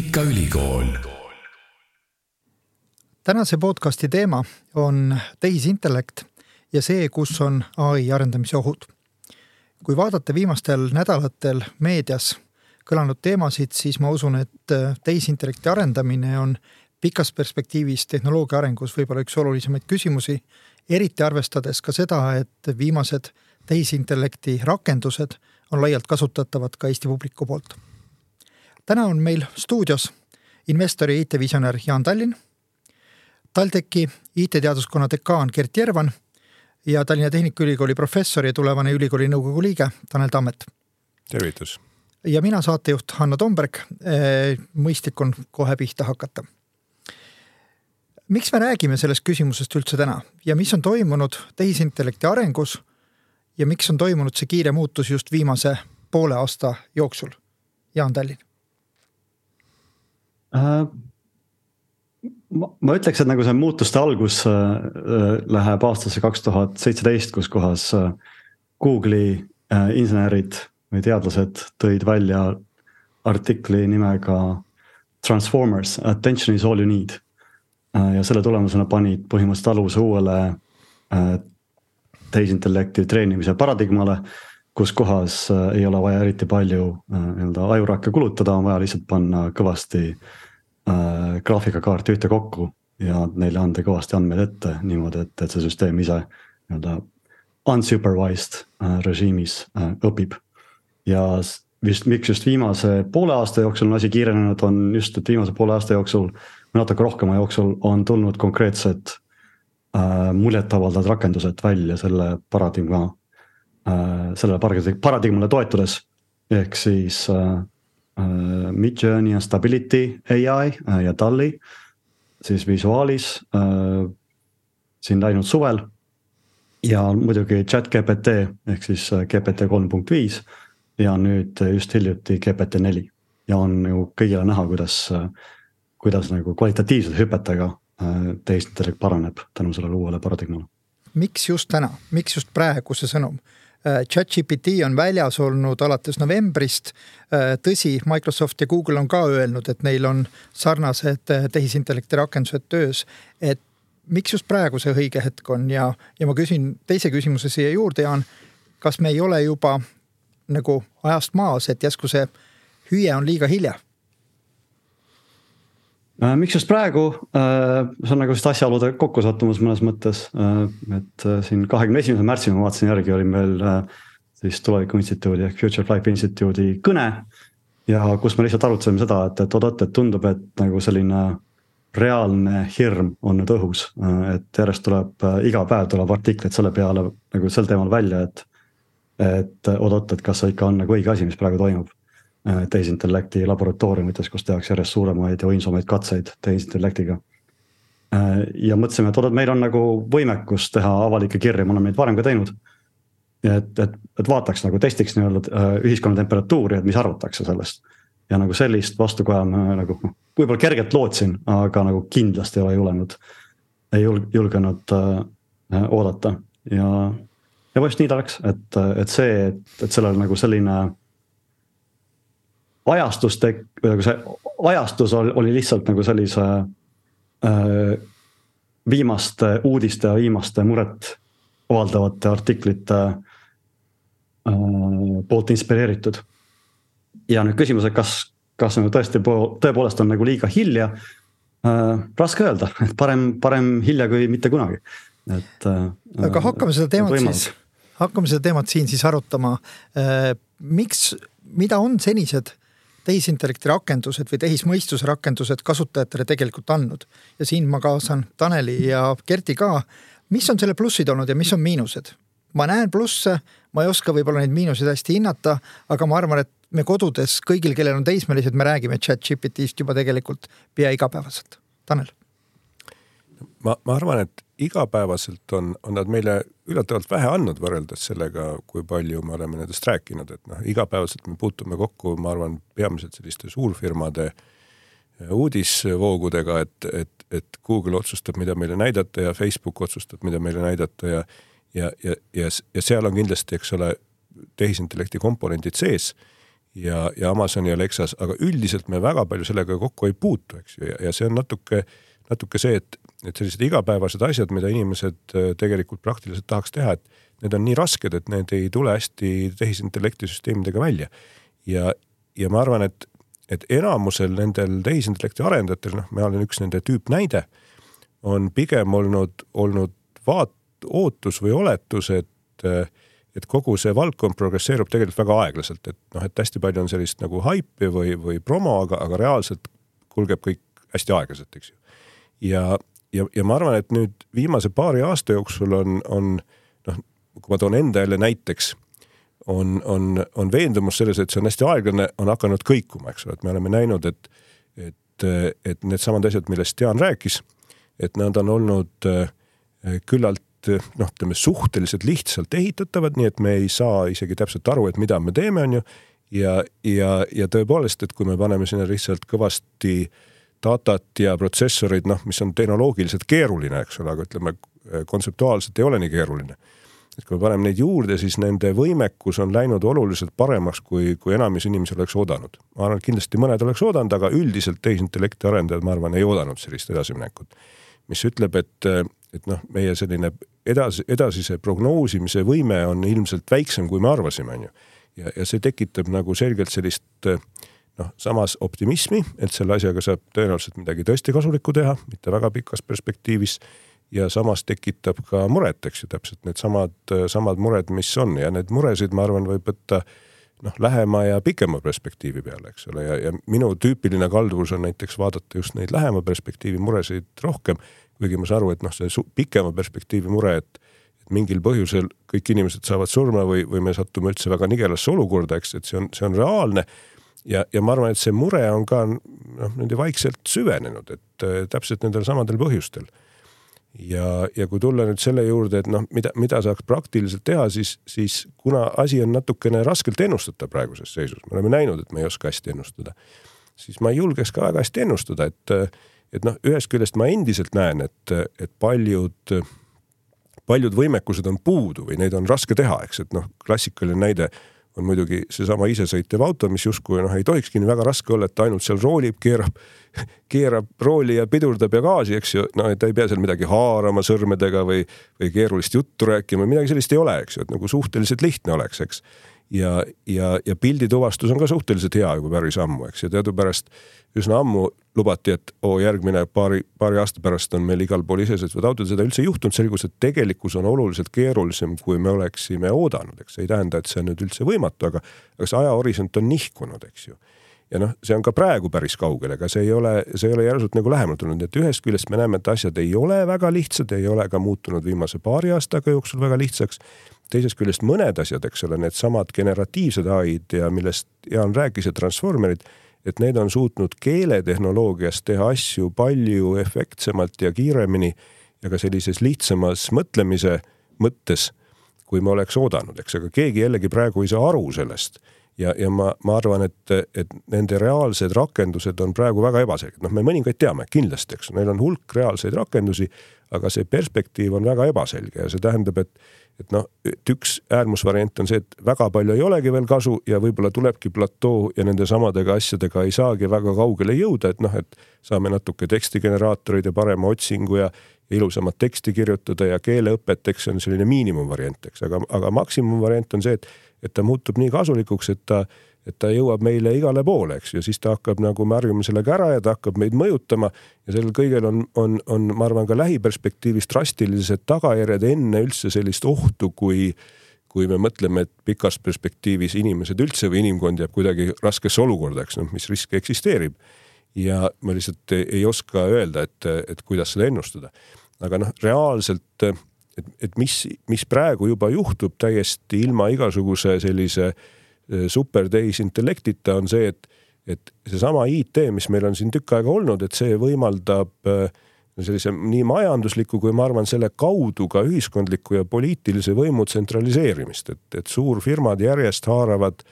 Tehnikaülikool. tänase podcasti teema on tehisintellekt ja see, kus on ai arendamise ohud. kui vaadata viimastel nädalatel meedias kõlanud teemasid, siis ma usun, et tehisintellekti arendamine on pikas perspektiivis tehnoloogia arengus võib-olla üks olulisemaid küsimusi, eriti arvestades ka seda, et viimased tehisintellekti rakendused on laialt kasutatavad ka Eesti publiku poolt. Täna on meil stuudios investori IT-visionär Jaan Tallinn, TalTechi IT-teaduskonna dekaan Gert Järvan ja Tallinna Tehnikaülikooli professor ja tulevane ülikooli nõukogu liige Tanel Tammet. tervitus! ja mina, saatejuht Hanno Tomberg. mõistlik on kohe pihta hakata miks me räägime sellest küsimusest üldse täna ja mis on toimunud tehisintellekti arengus ja miks on toimunud see kiire muutus just viimase poole aasta jooksul? Jaan Tallinn äh,. ma, ma ütleks, et nagu see muutuste algus äh, läheb aastasse kaks tuhat seitseteist, kus kohas äh, Google'i äh, insenerid või teadlased tõid välja artikli nimega Transformers, attention is all you need Äh, ja selle tulemusena panid põhimõtteliselt aluse uuele äh, tehisintellekti treenimise paradigmale. Kus kohas äh, ei ole vaja eriti palju nii-öelda ajurakke kulutada, on vaja lihtsalt panna kõvasti äh, graafikakaarti ühtekokku ja neile anda kõvasti andmeid ette niimoodi, et, et see süsteem ise nii-öelda unsupervised äh, režiimis äh, õpib. ja vist, miks just viimase poole aasta jooksul on asi kiirenenud, on just, et viimase poole aasta jooksul äh, natuke rohkema jooksul on tulnud konkreetsed äh, muljetavaldavad rakendused välja selle paradigma äh,, sellele paradigmale toetudes. ehk siis äh, äh, Midjourney ja Stability ai äh, ja DALL-i siis visuaalis äh, siin läinud suvel. ja muidugi chat GPT ehk siis äh, GPT kolm punkt viis ja nüüd just hiljuti GPT neli ja on ju kõigile näha, kuidas äh, kuidas nagu kvalitatiivsete hüpetega äh, tehisintellekt paraneb tänu sellele uuele paradigmale. miks just täna, miks just praegu see sõnum? Äh, ChatGPT on väljas olnud alates novembrist. Äh, tõsi, Microsoft ja Google on ka öelnud, et neil on sarnased tehisintellekti rakendused töös. et miks just praegu see õige hetk on ja, ja ma küsin teise küsimuse siia juurde, Jaan. kas me ei ole juba nagu ajast maas, et järsku see hüüe on liiga hilja Äh, miks just praegu, äh, see on nagu vist asjaolude kokkusattumus mõnes mõttes, äh, et siin kahekümne esimesel märtsil ma vaatasin järgi, oli meil siis Tuleviku Instituudi ehk Future Life Instituudi kõne. ja kus me lihtsalt arutasime seda, et, et oot-oot, et tundub, et nagu selline reaalne hirm on nüüd õhus, et järjest tuleb iga päev tuleb artikleid selle peale nagu sel teemal välja, et. et oot-oot, et kas see ikka on nagu õige asi, mis praegu toimub Äh, tehisintellekti laboratooriumites, kus tehakse järjest suuremaid ja võimsamaid katseid tehisintellektiga. Äh, ja mõtlesime, et oot-oot, meil on nagu võimekus teha avalikke kirju, me oleme neid varem ka teinud. et, et, et vaataks nagu testiks nii-öelda äh, ühiskonna temperatuuri, et mis arvatakse sellest. ja nagu sellist vastukaja ma nagu noh, võib-olla kergelt lootsin, aga nagu kindlasti ei ole julenud, ei julgenud äh, oodata ja, ja põhimõtteliselt nii ta läks, et, et see, et sellel nagu selline ajastus tek-, nagu see ajastus oli lihtsalt nagu sellise äh, viimaste uudiste ja viimaste muret avaldavate artiklite äh, poolt inspireeritud. ja nüüd küsimus, et kas, kas nagu tõesti tõepoolest on nagu liiga hilja äh,. raske öelda, et parem, parem hilja kui mitte kunagi, et äh,. aga hakkame seda teemat siis, hakkame seda teemat siin siis arutama äh,. miks, mida on senised tehisintellekti rakendused või tehismõistuse rakendused kasutajatele tegelikult andnud. ja siin ma kaasan Taneli ja Kerti ka. mis on selle plussid olnud ja mis on miinused? ma näen plusse, ma ei oska võib-olla neid miinuseid hästi hinnata, aga ma arvan, et me kodudes kõigil, kellel on teismelised, me räägime chat GPT-st juba tegelikult pea igapäevaselt. Tanel ma, ma arvan, et igapäevaselt on, on nad meile üllatavalt vähe andnud võrreldes sellega, kui palju me oleme nendest rääkinud, et noh, igapäevaselt me puutume kokku, ma arvan, peamiselt selliste suurfirmade äh, uudisvoogudega, et, et, et Google otsustab, mida meile näidata ja Facebook otsustab, mida meile näidata ja ja, ja, ja, ja seal on kindlasti, eks ole, tehisintellekti komponendid sees ja, ja Amazoni Alexas, aga üldiselt me väga palju sellega kokku ei puutu, eks ju, ja see on natuke, natuke see, et, et sellised igapäevased asjad, mida inimesed äh, tegelikult praktiliselt tahaks teha, et need on nii rasked, et need ei tule hästi tehisintellekti süsteemidega välja. ja, ja ma arvan, et, et enamusel nendel tehisintellekti arendajatel, noh, ma olen üks nende tüüpnäide, on pigem olnud, olnud vaat-, ootus või oletus, et et kogu see valdkond progresseerub tegelikult väga aeglaselt, et noh, et hästi palju on sellist nagu haipi või, või promo, aga, aga reaalselt kulgeb kõik hästi aeglaselt, eks ju. ja, ja, ja ma arvan, et nüüd viimase paari aasta jooksul on, on noh, kui ma toon enda jälle näiteks, on, on, on veendumus selles, et see on hästi aeglane, on hakanud kõikuma, eks ole, et me oleme näinud, et, et, et needsamad asjad, millest Jaan rääkis, et nad on olnud eh, küllalt noh, ütleme suhteliselt lihtsalt ehitatavad, nii et me ei saa isegi täpselt aru, et mida me teeme, on ju. ja, ja, ja tõepoolest, et kui me paneme sinna lihtsalt kõvasti datat ja protsessorid, noh, mis on tehnoloogiliselt keeruline, eks ole, aga ütleme kontseptuaalselt ei ole nii keeruline et kui me paneme neid juurde, siis nende võimekus on läinud oluliselt paremaks, kui, kui enamus inimesi oleks oodanud. ma arvan, et kindlasti mõned oleks oodanud, aga üldiselt tehisintellekti arendajad, ma arvan, ei oodanud sellist edasiminekut. mis ütleb, et, et noh, meie selline edasi, edasise prognoosimise võime on ilmselt väiksem, kui me arvasime, on ju. ja, ja see tekitab nagu selgelt sellist noh, samas optimismi, et selle asjaga saab tõenäoliselt midagi tõesti kasulikku teha, mitte väga pikas perspektiivis ja samas tekitab ka muret, eks ju, täpselt needsamad, samad mured, mis on. Ja need muresid, ma arvan, võib võtta noh, lähema ja pikema perspektiivi peale, eks ole, ja, ja minu tüüpiline kalduvus on näiteks vaadata just neid lähema perspektiivi muresid rohkem, kuigi ma saan aru, et noh, see pikema perspektiivi mure, et mingil põhjusel kõik inimesed saavad surma või, või me satume üldse väga nigelasse olukorda, eks, et see on, see on reaalne ja, ja ma arvan, et see mure on ka noh, niimoodi vaikselt süvenenud, et äh, täpselt nendel samadel põhjustel. Ja, ja kui tulla nüüd selle juurde, et noh, mida, mida saaks praktiliselt teha, siis, siis kuna asi on natukene raskelt ennustatav praeguses seisus, me oleme näinud, et me ei oska hästi ennustada, siis ma ei julgeks ka väga hästi ennustada, et, et noh, ühest küljest ma endiselt näen, et, et paljud, paljud võimekused on puudu või neid on raske teha, eks, et noh, klassikaline näide on muidugi seesama isesõitev auto, mis justkui noh, ei tohikski nii väga raske olla, et ta ainult seal roolib, keerab, keerab rooli ja pidurdab ja gaasi, eks ju. no ta ei pea seal midagi haarama sõrmedega või, või keerulist juttu rääkima, midagi sellist ei ole, eks ju, et nagu suhteliselt lihtne oleks, eks ja, ja, ja pildituvastus on ka suhteliselt hea juba päris ammu, eks, ja teadupärast üsna ammu lubati, et oo, järgmine paari, paari aasta pärast on meil igal pool isesõitvad autod, seda üldse ei juhtunud, selgus, et tegelikkus on oluliselt keerulisem, kui me oleksime oodanud, eks. Ei tähenda, et see on nüüd üldse võimatu, aga, aga see ajahorisont on nihkunud, eks ju. Ja noh, see on ka praegu päris kaugel, ega see ei ole, see ei ole järsult nagu lähemale tulnud, nii et ühest küljest me näeme, et asjad ei ole väga lihtsad, ei ole ka muutunud viimase paari aastaga jooksul väga lihtsaks teisest küljest mõned asjad, eks ole, needsamad generatiivsed ai-d ja millest Jaan rääkis ja transformerid, et need on suutnud keeletehnoloogias teha asju palju efektsemalt ja kiiremini ja ka sellises lihtsamas mõtlemise mõttes, kui me oleks oodanud, eks, aga keegi jällegi praegu ei saa aru sellest ja, ja ma, ma arvan, et, et nende reaalsed rakendused on praegu väga ebaselged, noh, me mõningaid teame kindlasti, eks, neil on hulk reaalseid rakendusi, aga see perspektiiv on väga ebaselge ja see tähendab, et et noh, et üks äärmusvariant on see, et väga palju ei olegi veel kasu ja võib-olla tulebki platoo ja nende samadega asjadega ei saagi väga kaugele jõuda, et noh, et saame natuke tekstigeneraatoreid ja parema otsingu ja ilusamat teksti kirjutada ja keeleõpet, eks see on selline miinimumvariant, eks, aga, aga maksimumvariant on see, et, et ta muutub nii kasulikuks, et ta et ta jõuab meile igale poole, eks ju, siis ta hakkab nagu, me harjume sellega ära ja ta hakkab meid mõjutama ja sellel kõigel on, on, on, ma arvan, ka lähiperspektiivis drastilised tagajärjed enne üldse sellist ohtu, kui kui me mõtleme, et pikas perspektiivis inimesed üldse või inimkond jääb kuidagi raskesse olukorda, eks noh, mis risk eksisteerib. ja ma lihtsalt ei, oska öelda, et, et kuidas seda ennustada. aga noh, reaalselt, et, et mis, mis praegu juba juhtub täiesti ilma igasuguse sellise äh, Äh, super tehisintellektita on see, et, et seesama IT, mis meil on siin tükk aega olnud, et see võimaldab äh, sellise nii majandusliku kui ma arvan, selle kaudu ka ühiskondliku ja poliitilise võimu tsentraliseerimist, et, et suurfirmad järjest haaravad,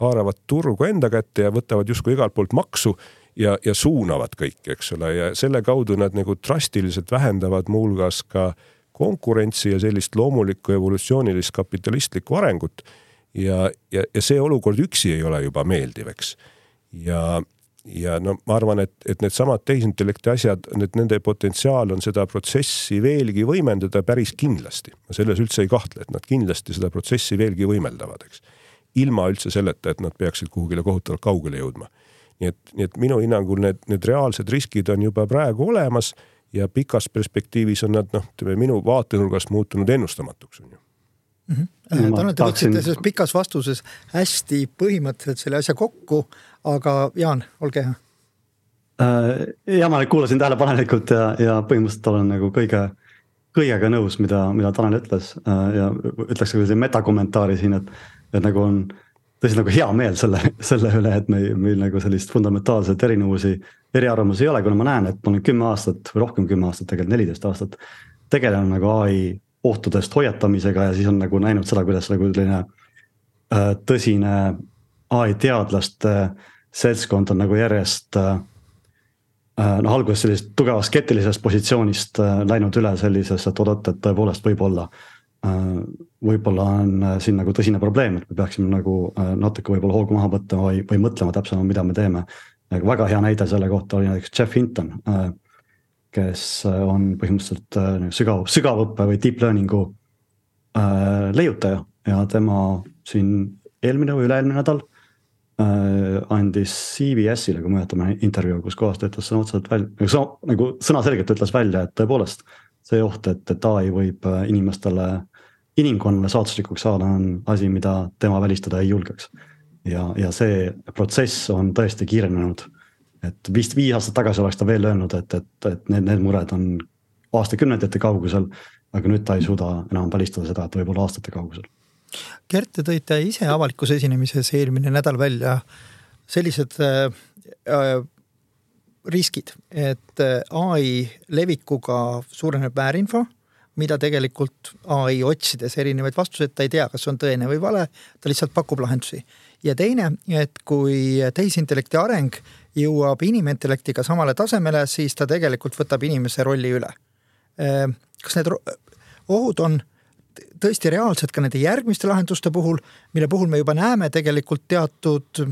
haaravad turgu enda kätte ja võtavad justkui igalt poolt maksu ja, ja suunavad kõike, eks ole, ja selle kaudu nad nagu drastiliselt vähendavad muuhulgas ka konkurentsi ja sellist loomulikku evolutsioonilist kapitalistlikku arengut ja, ja, ja see olukord üksi ei ole juba meeldiv, eks. ja, ja no ma arvan, et, et needsamad tehisintellekti asjad, need, nende potentsiaal on seda protsessi veelgi võimendada päris kindlasti. ma selles üldse ei kahtle, et nad kindlasti seda protsessi veelgi võimeldavad, eks. ilma üldse selleta, et nad peaksid kuhugile kohutavalt kaugele jõudma. nii et, nii et minu hinnangul need, need reaalsed riskid on juba praegu olemas ja pikas perspektiivis on nad noh, ütleme minu vaatenurgast muutunud ennustamatuks on ju mm. -hmm. Tanel, te võtsite selles pikas vastuses hästi põhimõtteliselt selle asja kokku, aga Jaan, olge hea. Äh, ja ma kuulasin tähelepanelikult ja, ja põhimõtteliselt olen nagu kõige, kõigega nõus, mida, mida Tanel ütles äh, ja ütleks ka selline metakommentaari siin, et, et nagu on tõesti nagu hea meel selle, selle üle, et meil, meil nagu sellist fundamentaalset erinevusi, eriarvamusi ei ole, kuna ma näen, et ma olen kümme aastat või rohkem kümme aastat, tegelikult neliteist aastat tegelenud nagu ai ohtudest hoiatamisega ja siis on nagu näinud seda, kuidas nagu selline äh, tõsine ai teadlaste seltskond on nagu järjest äh, äh,. noh, alguses sellisest tugevast skeptilisest positsioonist läinud üle sellisesse, et oot-oot, et tõepoolest võib-olla võib-olla on siin nagu tõsine probleem, et me peaksime nagu natuke võib-olla hoogu maha võtma või, või mõtlema täpsemalt, mida me teeme. Väga hea näide selle kohta oli näiteks Jeff Hinton äh, kes äh, on põhimõtteliselt äh, nagu sügav, sügavõppe või deep learning'u leiutaja ja tema siin eelmine või üle-eelmine nädal andis CBS-ile, kui ma mäletan, intervjuu, kus kohas ta ütles sõna otseselt välja, nagu, nagu sõnaselgelt ütles välja, et tõepoolest see oht, et, et ai võib inimestele, inimkonnale saatuslikuks saada, on asi, mida tema välistada ei julgeks. Ja, ja see protsess on tõesti kiirenenud et vist viis aastat tagasi oleks ta veel öelnud, et, et, et need, need mured on aastakümnendite kaugusel. aga nüüd ta ei suuda enam välistada seda, et võib-olla aastate kaugusel. Gert, te tõite ise avalikus esinemises eelmine nädal välja sellised äh, äh riskid, et äh, ai levikuga suureneb väärinfo, mida tegelikult ai otsides erinevaid vastuseid, ta ei tea, kas on tõene või vale, ta lihtsalt pakub lahendusi. Ja teine, et kui tehisintellekti areng jõuab inimintellektiga samale tasemele, siis ta tegelikult võtab inimese rolli üle. Ehm, kas need ohud on tõesti reaalsed ka nende järgmiste lahenduste puhul, mille puhul me juba näeme tegelikult teatud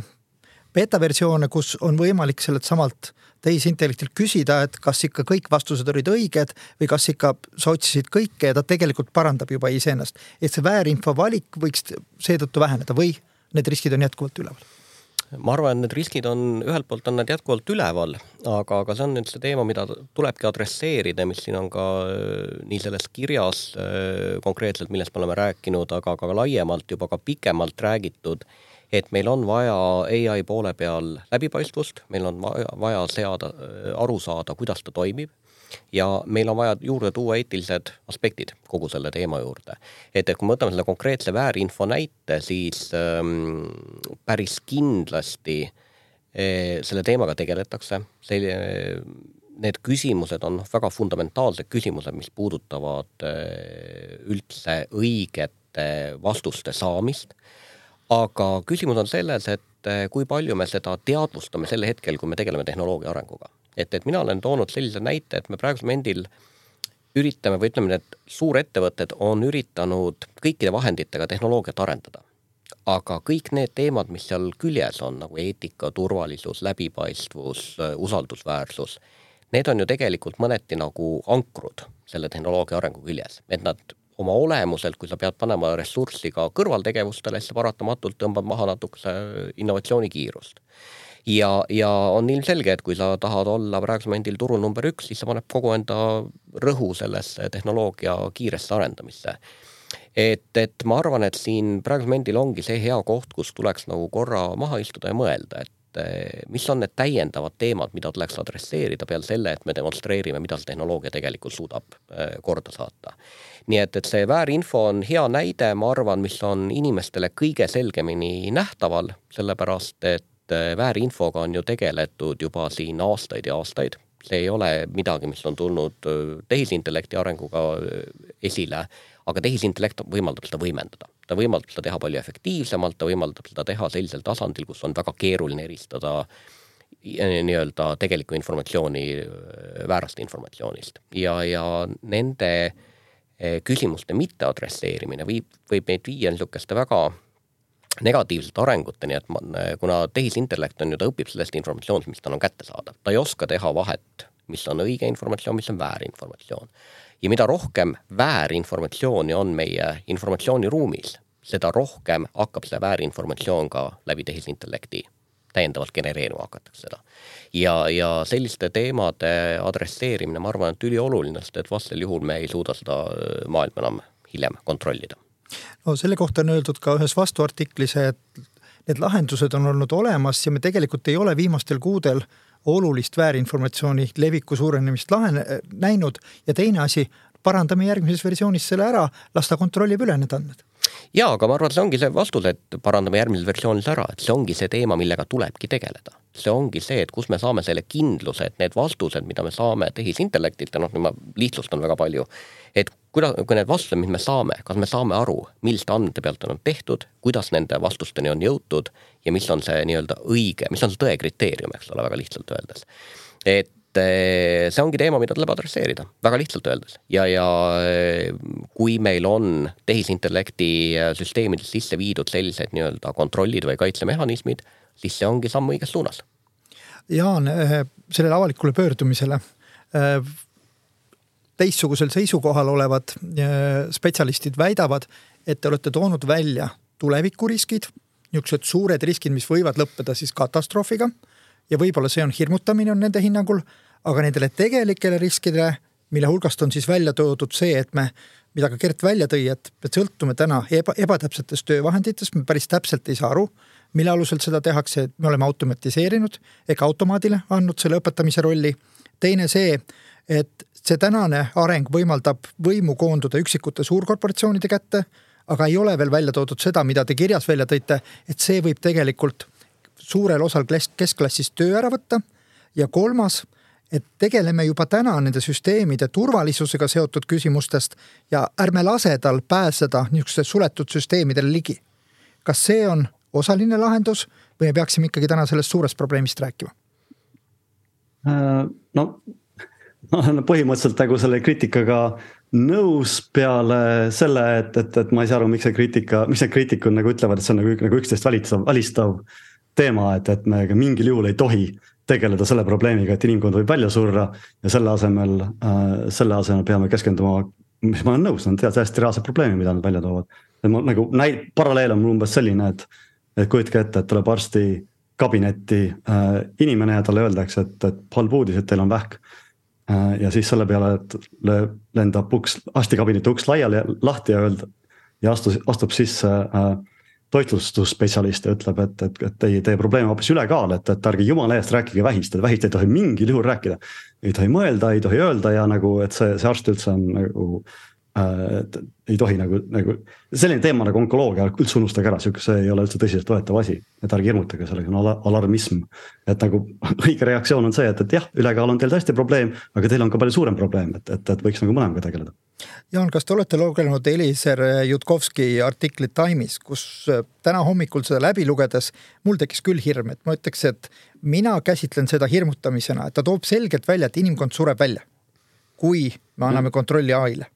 beta-versioone, kus on võimalik sellelt samalt tehisintellektilt küsida, et kas ikka kõik vastused olid õiged või kas ikka sa otsisid kõike ja ta tegelikult parandab juba iseennast. et see väärinfo valik võiks seetõttu väheneda või need riskid on jätkuvalt üleval. Ma arvan, et need riskid on, ühelt poolt on nad jätkuvalt üleval, aga, aga see on nüüd see teema, mida tulebki adresseerida, mis siin on ka äh, nii selles kirjas äh, konkreetselt, millest me oleme rääkinud, aga ka laiemalt juba ka pikemalt räägitud, et meil on vaja ai poole peal läbipaistvust, meil on vaja, vaja seada, äh, aru saada, kuidas ta toimib ja meil on vaja juurde tuua eetilised aspektid kogu selle teema juurde. et, et kui me võtame selle konkreetse väärinfo näite, siis ähm, päris kindlasti äh, selle teemaga tegeletakse, see need küsimused on väga fundamentaalsed küsimused, mis puudutavad äh, üldse õigete vastuste saamist. aga küsimus on selles, et äh, kui palju me seda teadvustame sel hetkel, kui me tegeleme tehnoloogia arenguga et, et mina olen toonud sellise näite, et me praegusel momendil üritame või ütleme, need suurettevõtted on üritanud kõikide vahenditega tehnoloogiat arendada. aga kõik need teemad, mis seal küljes on nagu eetika, turvalisus, läbipaistvus, usaldusväärsus, need on ju tegelikult mõneti nagu ankrud selle tehnoloogia arengu küljes, et nad oma olemuselt, kui sa pead panema ressurssi ka kõrvaltegevustele, siis sa paratamatult tõmbad maha natukese innovatsioonikiirust ja, ja on ilmselge, et kui sa tahad olla praegusel momendil turul number üks, siis sa paned kogu enda rõhu sellesse tehnoloogia kiiresse arendamisse et, et ma arvan, et siin praegusel momendil ongi see hea koht, kus tuleks nagu korra maha istuda ja mõelda, et eh, mis on need täiendavad teemad, mida tuleks adresseerida peale selle, et me demonstreerime, mida see tehnoloogia tegelikult suudab eh, korda saata. nii et, et see väärinfo on hea näide, ma arvan, mis on inimestele kõige selgemini nähtaval, sellepärast et et väärinfoga on ju tegeletud juba siin aastaid ja aastaid. see ei ole midagi, mis on tulnud äh, tehisintellekti arenguga äh, esile, aga tehisintellekt võimaldab seda võimendada. ta võimaldab seda teha palju efektiivsemalt, ta võimaldab seda teha sellisel tasandil, kus on väga keeruline eristada äh, nii-öelda tegelikku informatsiooni väärast informatsioonist ja, ja nende küsimuste mitte adresseerimine viib, võib meid viia niisuguste väga negatiivsete arenguteni, et ma, kuna tehisintellekt on ju, ta õpib sellest informatsioonist, mis tal on kättesaadav, ta ei oska teha vahet, mis on õige informatsioon, mis on väärinformatsioon. ja mida rohkem väärinformatsiooni on meie informatsiooniruumis, seda rohkem hakkab see väärinformatsioon ka läbi tehisintellekti täiendavalt genereerima hakatakse seda. ja, ja selliste teemade adresseerimine, ma arvan, et ülioluline, sest et vastasel juhul me ei suuda seda maailma enam hiljem kontrollida no selle kohta on öeldud ka ühes vastuartiklis, et need lahendused on olnud olemas ja me tegelikult ei ole viimastel kuudel olulist väärinformatsiooni leviku suurenemist lahene, näinud ja teine asi, parandame järgmises versioonis selle ära, las ta kontrollib üle need andmed jaa, aga ma arvan, et see ongi see vastus, et parandame järgmises versioonis ära, et see ongi see teema, millega tulebki tegeleda. see ongi see, et kus me saame selle kindluse, et need vastused, mida me saame tehisintellektilt ja noh, nüüd ma lihtsustan väga palju, et kuida-, kui need vastused, mis me saame, kas me saame aru, milliste andmete pealt on tehtud, kuidas nende vastusteni on jõutud ja mis on see nii-öelda õige, mis on see tõe kriteerium, eks ole, väga lihtsalt öeldes. et Eh, see ongi teema, mida tuleb adresseerida, väga lihtsalt öeldes. ja, ja eh, kui meil on tehisintellekti eh, süsteemides sisse viidud sellised nii-öelda kontrollid või kaitsemehhanismid, siis see ongi samm õiges suunas. Jaan, sellele avalikule pöördumisele teistsugusel seisukohal olevad spetsialistid väidavad, et te olete toonud välja tulevikuriskid, niisugused suured riskid, mis võivad lõppeda siis katastroofiga ja võib-olla see on hirmutamine on nende hinnangul, aga nendele tegelikele riskidele, mille hulgast on siis välja toodud see, et me, mida ka Gert välja tõi, et me sõltume täna eba, ebatäpsetest töövahenditest, me päris täpselt ei saa aru, mille alusel seda tehakse, me oleme automatiseerinud ehk automaadile andnud selle õpetamise rolli. teine see, et see tänane areng võimaldab võimu koonduda üksikute suurkorporatsioonide kätte, aga ei ole veel välja toodud seda, mida te kirjas välja tõite, et see võib tegelikult suurel osal keskklassist töö ära võtta. ja kolmas, et tegeleme juba täna nende süsteemide turvalisusega seotud küsimustest ja ärme lase tal pääseda niisuguste suletud süsteemidele ligi. kas see on osaline lahendus või me peaksime ikkagi täna sellest suurest probleemist rääkima? Äh, no ma olen põhimõtteliselt nagu selle kriitikaga nõus peale selle, et, et, et ma ei saa aru, miks see kriitika, miks need kriitikud nagu ütlevad, et see on nagu, nagu üksteist valitsev, alistav teema, et, et me mingil juhul ei tohi tegeleda selle probleemiga, et inimkond võib välja surra ja selle asemel äh,, selle asemel peame keskenduma, mis ma olen nõus, on täiesti reaalsed probleemid, mida nad välja toovad. et ma nagu näi-, paralleel on mul umbes selline, et, et kujutage ette, et tuleb arsti kabinetti äh, inimene ja talle öeldakse, et, et halb uudis, et teil on vähk äh,. Ja siis selle peale, et lendab uks, arstikabineti uks laiali, lahti ja öelda ja astus, astub sisse äh, toitlustusspetsialist ja ütleb, et, et, et teie, teie probleem on hoopis ülekaal, et, et ärge jumala eest rääkige vähist, et vähist ei tohi mingil juhul rääkida. ei tohi mõelda, ei tohi öelda ja nagu, et see, see arst üldse on nagu äh,. ei tohi nagu, nagu selline teema nagu onkoloogia üldse unustage ära, sihuke, see ei ole üldse tõsiseltvõetav asi. et ärge hirmutage, sellega on al alarmism. et nagu õige reaktsioon on see, et, et jah, ülekaal on teil tõesti probleem, aga teil on ka palju suurem probleem, et, et, et võiks nagu mõlemaga tegeleda. Jaan, kas te olete lugenud Eliser Jutkovski artiklit Time'is, kus äh, täna hommikul seda läbi lugedes mul tekkis küll hirm, et ma ütleks, et mina käsitlen seda hirmutamisena, et ta toob selgelt välja, et inimkond sureb välja, kui me anname kontrolli ai-le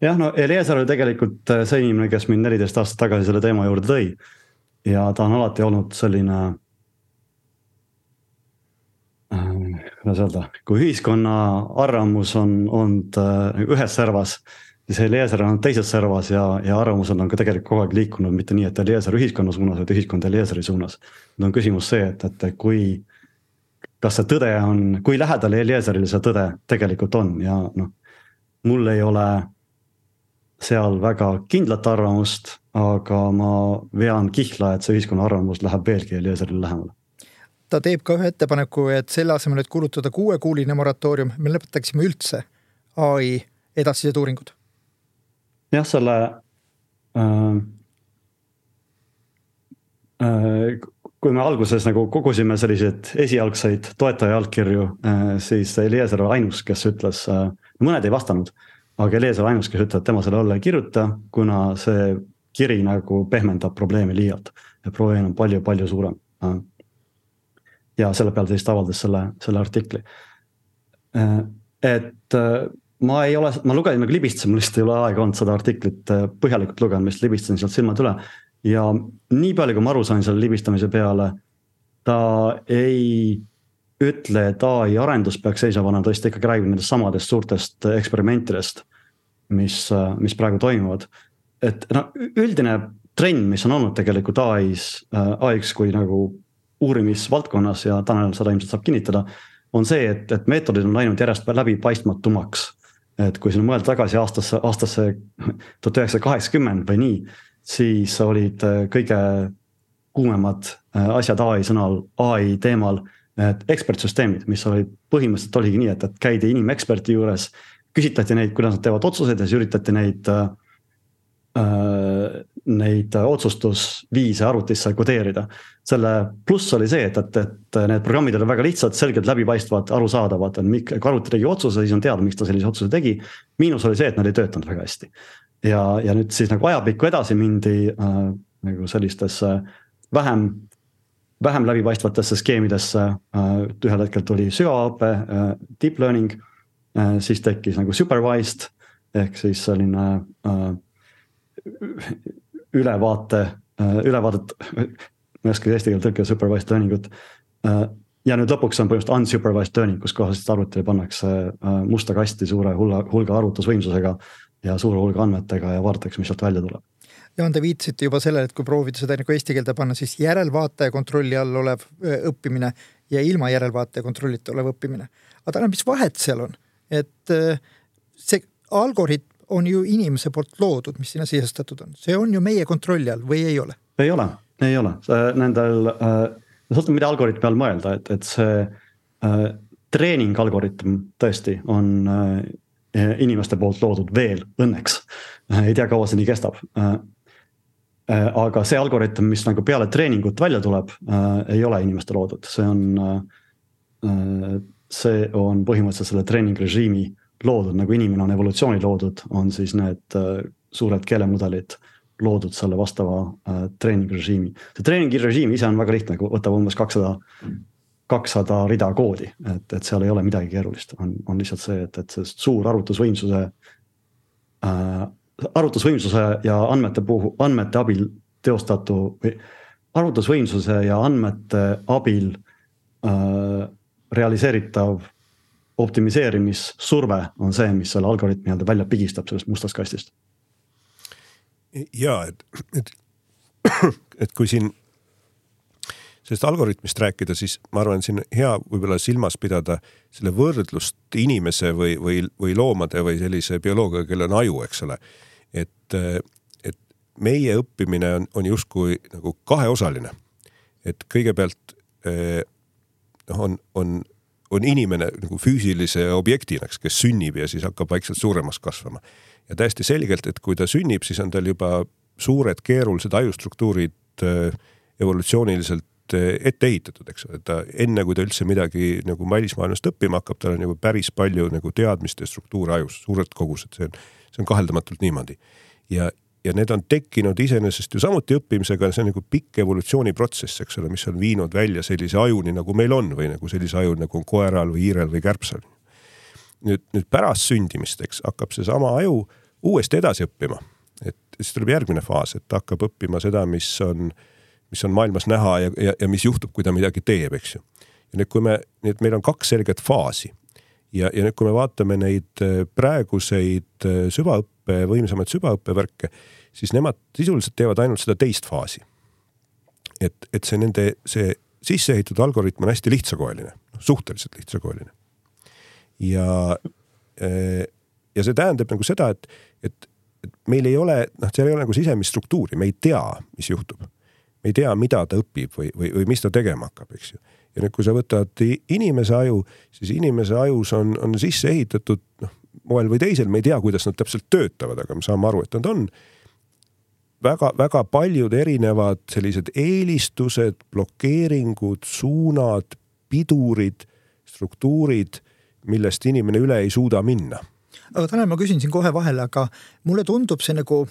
jah, no Eliezer oli tegelikult äh, see inimene, kes mind neliteist aastat tagasi selle teema juurde tõi. ja ta on alati olnud selline äh,, kuidas öelda, kui ühiskonna arvamus on olnud äh, ühes servas, siis Eliezer on olnud teises servas ja, ja arvamused on ka tegelikult kogu aeg liikunud, mitte nii, et Eliezer ühiskonna suunas, vaid ühiskond Eliezeri suunas. nüüd on küsimus see, et, et kui, kas see tõde on, kui lähedal Eliezerile see tõde tegelikult on ja noh, mul ei ole seal väga kindlat arvamust, aga ma vean kihla, et see ühiskonna arvamus läheb veelgi Eliezerile lähemale. ta teeb ka ühe ettepaneku, et selle asemel, et kulutada kuuekuuline moratoorium, me lõpetaksime üldse ai edasised uuringud. jah, selle äh, äh, kui me alguses nagu kogusime selliseid esialgseid toetaja allkirju, äh, siis Eliezer oli ainus, kes ütles, äh, mõned ei vastanud aga Elias on ainus, kes ütleb, et tema selle alla ei kirjuta, kuna see kiri nagu pehmendab probleemi liialt ja probleem on palju-palju suurem. ja selle peale ta siis avaldas selle, selle artikli. et ma ei ole, ma lugesin nagu libistasin, mul lihtsalt ei ole aega olnud seda artiklit põhjalikult lugeda, ma lihtsalt libistasin sealt silmad üle. ja nii palju, kui ma aru sain selle libistamise peale, ta ei ütle, et ai arendus peaks seisma panema, ta vist ikkagi räägib nendest samadest suurtest eksperimentidest, mis, mis praegu toimuvad. et no üldine trend, mis on olnud tegelikult ai-s, ai-ks kui nagu uurimisvaldkonnas ja Tanel seda ilmselt saab kinnitada. on see, et, et meetodid on läinud järjest läbipaistmatumaks. et kui siin mõelda tagasi aastasse, aastasse tuhat üheksasada kaheksakümmend või nii, siis olid kõige kuumemad asjad ai sõnal, ai teemal need ekspertsüsteemid, mis olid põhimõtteliselt oligi nii, et, et käidi inimeksperti juures. küsitleti neid, kuidas nad teevad otsuseid ja siis üritati neid äh,, neid otsustusviise arvutisse kodeerida. selle pluss oli see, et, et, et need programmid olid väga lihtsad, selgelt läbipaistvad, arusaadavad, et kui arvuti tegi otsuse, siis on teada, miks ta sellise otsuse tegi. miinus oli see, et nad ei töötanud väga hästi. ja, ja nüüd siis nagu ajapikku edasi mindi äh, nagu sellistesse vähem vähem läbipaistvatesse skeemidesse. Äh, ühel hetkel tuli süvaõpe, äh, deep learning, äh, siis tekkis nagu supervised ehk siis selline ülevaate, ülevaadet, ma ei oska eesti keelt tõlkida supervised learning ut. ja nüüd lõpuks on põhimõtteliselt unsupervised learning, kus kohas siis arvutile pannakse musta kasti suure hulga, hulga arvutusvõimsusega ja suure hulga andmetega ja vaadatakse, mis sealt välja tuleb Jaan, te viitasite juba sellele, et kui proovida seda nagu eesti keelde panna, siis järelvaataja kontrolli all olev õppimine ja ilma järelvaataja kontrollita olev õppimine. aga Tanel, mis vahet seal on, et see algoritm on ju inimese poolt loodud, mis sinna sisestatud on, see on ju meie kontrolli all või ei ole? ei ole, ei ole, nendel äh,, sõltub mida algoritmi all mõelda, et, et see äh, treening algoritm tõesti on äh, inimeste poolt loodud veel õnneks. ei tea, kaua see nii kestab aga see algoritm, mis nagu peale treeningut välja tuleb äh,, ei ole inimeste loodud, see on äh,. see on põhimõtteliselt selle treeningrežiimi loodud, nagu inimene on evolutsiooni loodud, on siis need äh, suured keelemudelid loodud selle vastava äh, treeningrežiimi. see treeningrežiim ise on väga lihtne, võtab umbes kakssada, kakssada rida koodi, et, et seal ei ole midagi keerulist, on, on lihtsalt see, et, et see suur arvutusvõimsuse äh, arvutusvõimsuse ja andmete puhul, andmete abil teostatu või arvutusvõimsuse ja andmete abil äh, realiseeritav optimiseerimissurve on see, mis selle algoritmi nii-öelda välja pigistab sellest mustast kastist. ja et, et, et kui siin sellest algoritmist rääkida, siis ma arvan, siin hea võib-olla silmas pidada selle võrdlust inimese või, või, või loomade või sellise bioloogiaga, kellel on aju, eks ole et, et meie õppimine on, on justkui nagu kaheosaline. et kõigepealt eh, noh, on, on, on inimene nagu füüsilise objektina, eks, kes sünnib ja siis hakkab vaikselt suuremaks kasvama. ja täiesti selgelt, et kui ta sünnib, siis on tal juba suured keerulised ajustruktuurid eh, evolutsiooniliselt eh, ette ehitatud, eks ole, ta enne kui ta üldse midagi nagu välismaailmast õppima hakkab, tal on nagu päris palju nagu teadmist ja struktuure ajus, suured kogused, see on see on kaheldamatult niimoodi. ja, ja need on tekkinud iseenesest ju samuti õppimisega, see on nagu pikk evolutsiooniprotsess, eks ole, mis on viinud välja sellise ajuni, nagu meil on või nagu sellise aju, nagu on koeral või hiirel või kärbsel. nüüd, nüüd pärast sündimist, eks hakkab seesama aju uuesti edasi õppima. et siis tuleb järgmine faas, et ta hakkab õppima seda, mis on, mis on maailmas näha ja, ja, ja mis juhtub, kui ta midagi teeb, eks ju. ja nüüd, kui me, nii et meil on kaks selget faasi ja, ja nüüd, kui me vaatame neid äh, praeguseid äh, süvaõppe, võimsamaid süvaõppevärke, siis nemad sisuliselt teevad ainult seda teist faasi. et, et see nende, see sisse ehitatud algoritm on hästi lihtsakoeline, noh, suhteliselt lihtsakoeline. ja, äh, ja see tähendab nagu seda, et, et, et meil ei ole, noh, seal ei ole nagu sisemist struktuuri, me ei tea, mis juhtub. Me ei tea, mida ta õpib või, või, või mis ta tegema hakkab, eks ju ja nüüd, kui sa võtad inimese aju, siis inimese ajus on, on sisse ehitatud noh, moel või teisel, me ei tea, kuidas nad täpselt töötavad, aga me saame aru, et nad on väga-väga paljud erinevad sellised eelistused, blokeeringud, suunad, pidurid, struktuurid, millest inimene üle ei suuda minna. aga Tanel, ma küsin siin kohe vahele, aga mulle tundub see nagu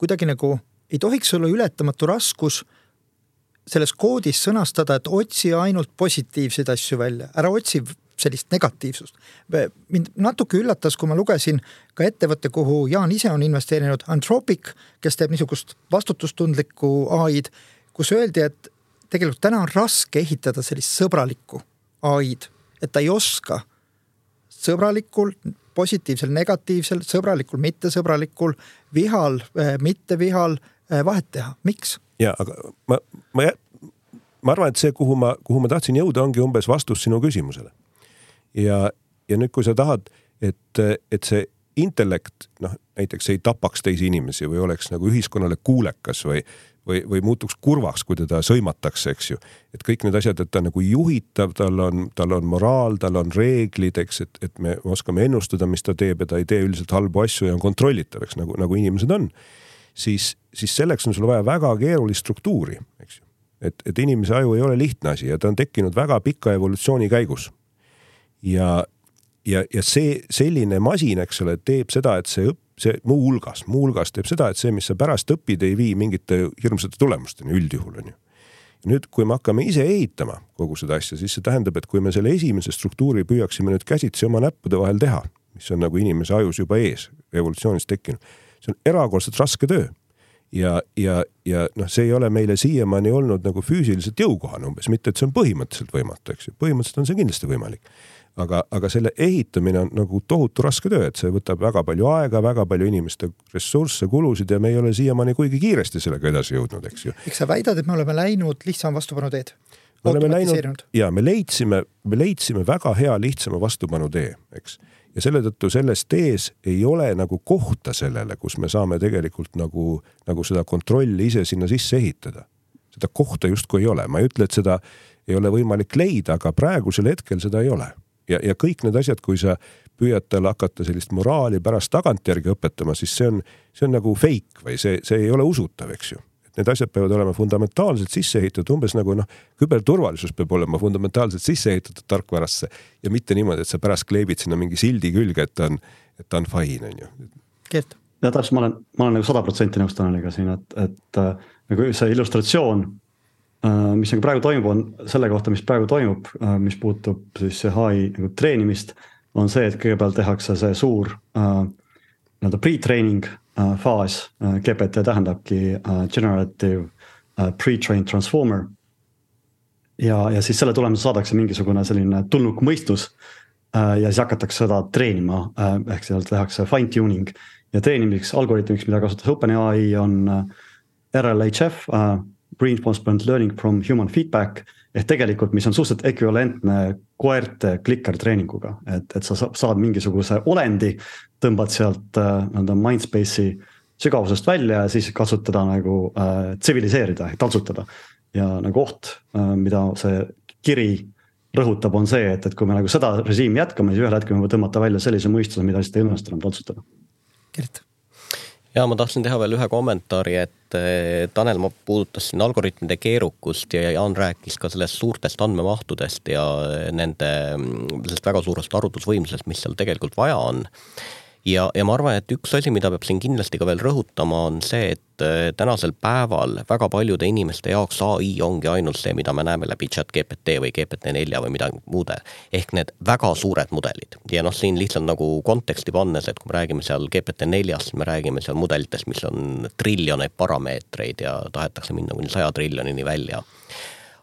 kuidagi nagu ei tohiks olla ületamatu raskus selles koodis sõnastada, et otsi ainult positiivseid asju välja, ära otsi sellist negatiivsust. mind natuke üllatas, kui ma lugesin ka ettevõtte, kuhu Jaan ise on investeerinud, Anthropic, kes teeb niisugust vastutustundlikku ai-d, kus öeldi, et tegelikult täna on raske ehitada sellist sõbralikku ai-d, et ta ei oska sõbralikul, positiivsel, negatiivsel, sõbralikul, mittesõbralikul, vihal, mittevihal vahet teha, miks? ja aga ma, ma ma arvan, et see, kuhu ma, kuhu ma tahtsin jõuda, ongi umbes vastus sinu küsimusele. ja, ja nüüd, kui sa tahad, et, et see intellekt noh, näiteks ei tapaks teisi inimesi või oleks nagu ühiskonnale kuulekas või, või, või muutuks kurvaks, kui teda sõimatakse, eks ju. et kõik need asjad, et ta nagu juhitav, tal on, tal on moraal, tal on reeglid, eks, et, et me oskame ennustada, mis ta teeb ja ta ei tee üldiselt halbu asju ja on kontrollitav, eks nagu, nagu inimesed on. Siis, siis selleks on sul vaja väga keerulist struktuuri, eks ju et, et inimese aju ei ole lihtne asi ja ta on tekkinud väga pika evolutsiooni käigus. ja, ja, ja see selline masin, eks ole, teeb seda, et see õpp, see muuhulgas, muuhulgas teeb seda, et see, mis sa pärast õpid, ei vii mingite hirmsate tulemusteni üldjuhul on ju. nüüd, kui me hakkame ise ehitama kogu seda asja, siis see tähendab, et kui me selle esimese struktuuri püüaksime nüüd käsitsi oma näppude vahel teha, mis on nagu inimese ajus juba ees, evolutsioonis tekkinud, see on erakordselt raske töö ja, ja, ja noh, see ei ole meile siiamaani olnud nagu füüsiliselt jõukohane umbes, mitte et see on põhimõtteliselt võimatu, eks ju, põhimõtteliselt on see kindlasti võimalik. aga, aga selle ehitamine on nagu tohutu raske töö, et see võtab väga palju aega, väga palju inimeste ressursse, kulusid ja me ei ole siiamaani kuigi kiiresti sellega edasi jõudnud, eks ju. eks sa väidad, et me oleme läinud lihtsama vastupanu teed? me oleme läinud ja me leidsime, me leidsime väga hea lihtsama vastupanu tee, eks ja selle tõttu selles tees ei ole nagu kohta sellele, kus me saame tegelikult nagu, nagu seda kontrolli ise sinna sisse ehitada. seda kohta justkui ei ole, ma ei ütle, et seda ei ole võimalik leida, aga praegusel hetkel seda ei ole. ja, ja kõik need asjad, kui sa püüad talle hakata sellist moraali pärast tagantjärgi õpetama, siis see on, see on nagu fake või see, see ei ole usutav, eks ju need asjad peavad olema fundamentaalselt sisse ehitatud, umbes nagu noh, küberturvalisus peab olema fundamentaalselt sisse ehitatud tarkvarasse ja mitte niimoodi, et sa pärast kleebid sinna mingi sildi külge, et ta on, et ta on fine, on ju. Gert. ja täpselt, ma olen, ma olen nagu sada protsenti nõus Taneliga siin, et, et äh, nagu see illustratsioon äh,, mis nagu praegu toimub, on selle kohta, mis praegu toimub äh,, mis puutub siis ai nagu treenimist, on see, et kõigepealt tehakse see suur äh, nii-öelda pre-training faas, äh, GPT tähendabki äh, generative pre-trained transformer. ja, ja siis selle tulemusel saadakse mingisugune selline tulnuk mõistus. ja siis hakatakse seda treenima, ehk seal tehakse fine tuning ja treenimiseks algoritmiks, mida kasutas OpenAI on RLHF, reinforcement learning from human feedback ehk tegelikult, mis on suhteliselt ekvivalentne koerte clicker treeninguga, et, et sa saad mingisuguse olendi, tõmbad sealt äh, nii-öelda mindspace'i sügavusest välja ja siis katsud teda nagu äh, tsiviliseerida ehk taltsutada. ja nagu oht äh,, mida see kiri rõhutab, on see, et, et kui me nagu seda režiimi jätkame, siis ühel hetkel me võime tõmmata välja sellise mõistuse, mida lihtsalt ei õnnestu enam taltsutada. Gert ja ma tahtsin teha veel ühe kommentaari, et eh, Tanel puudutas siin algoritmide keerukust ja Jaan rääkis ka sellest suurtest andmemahtudest ja nende, mm, sellest väga suurest arvutusvõimsusest, mis seal tegelikult vaja on ja, ja ma arvan, et üks asi, mida peab siin kindlasti ka veel rõhutama, on see, et äh, tänasel päeval väga paljude inimeste jaoks ai ongi ainult see, mida me näeme läbi chat GPT või GPT-4 või midagi muude. ehk need väga suured mudelid ja noh, siin lihtsalt nagu konteksti pannes, et kui me räägime seal GPT-4-st, me räägime seal mudelitest, mis on triljoneid parameetreid ja tahetakse minna kuni saja triljonini välja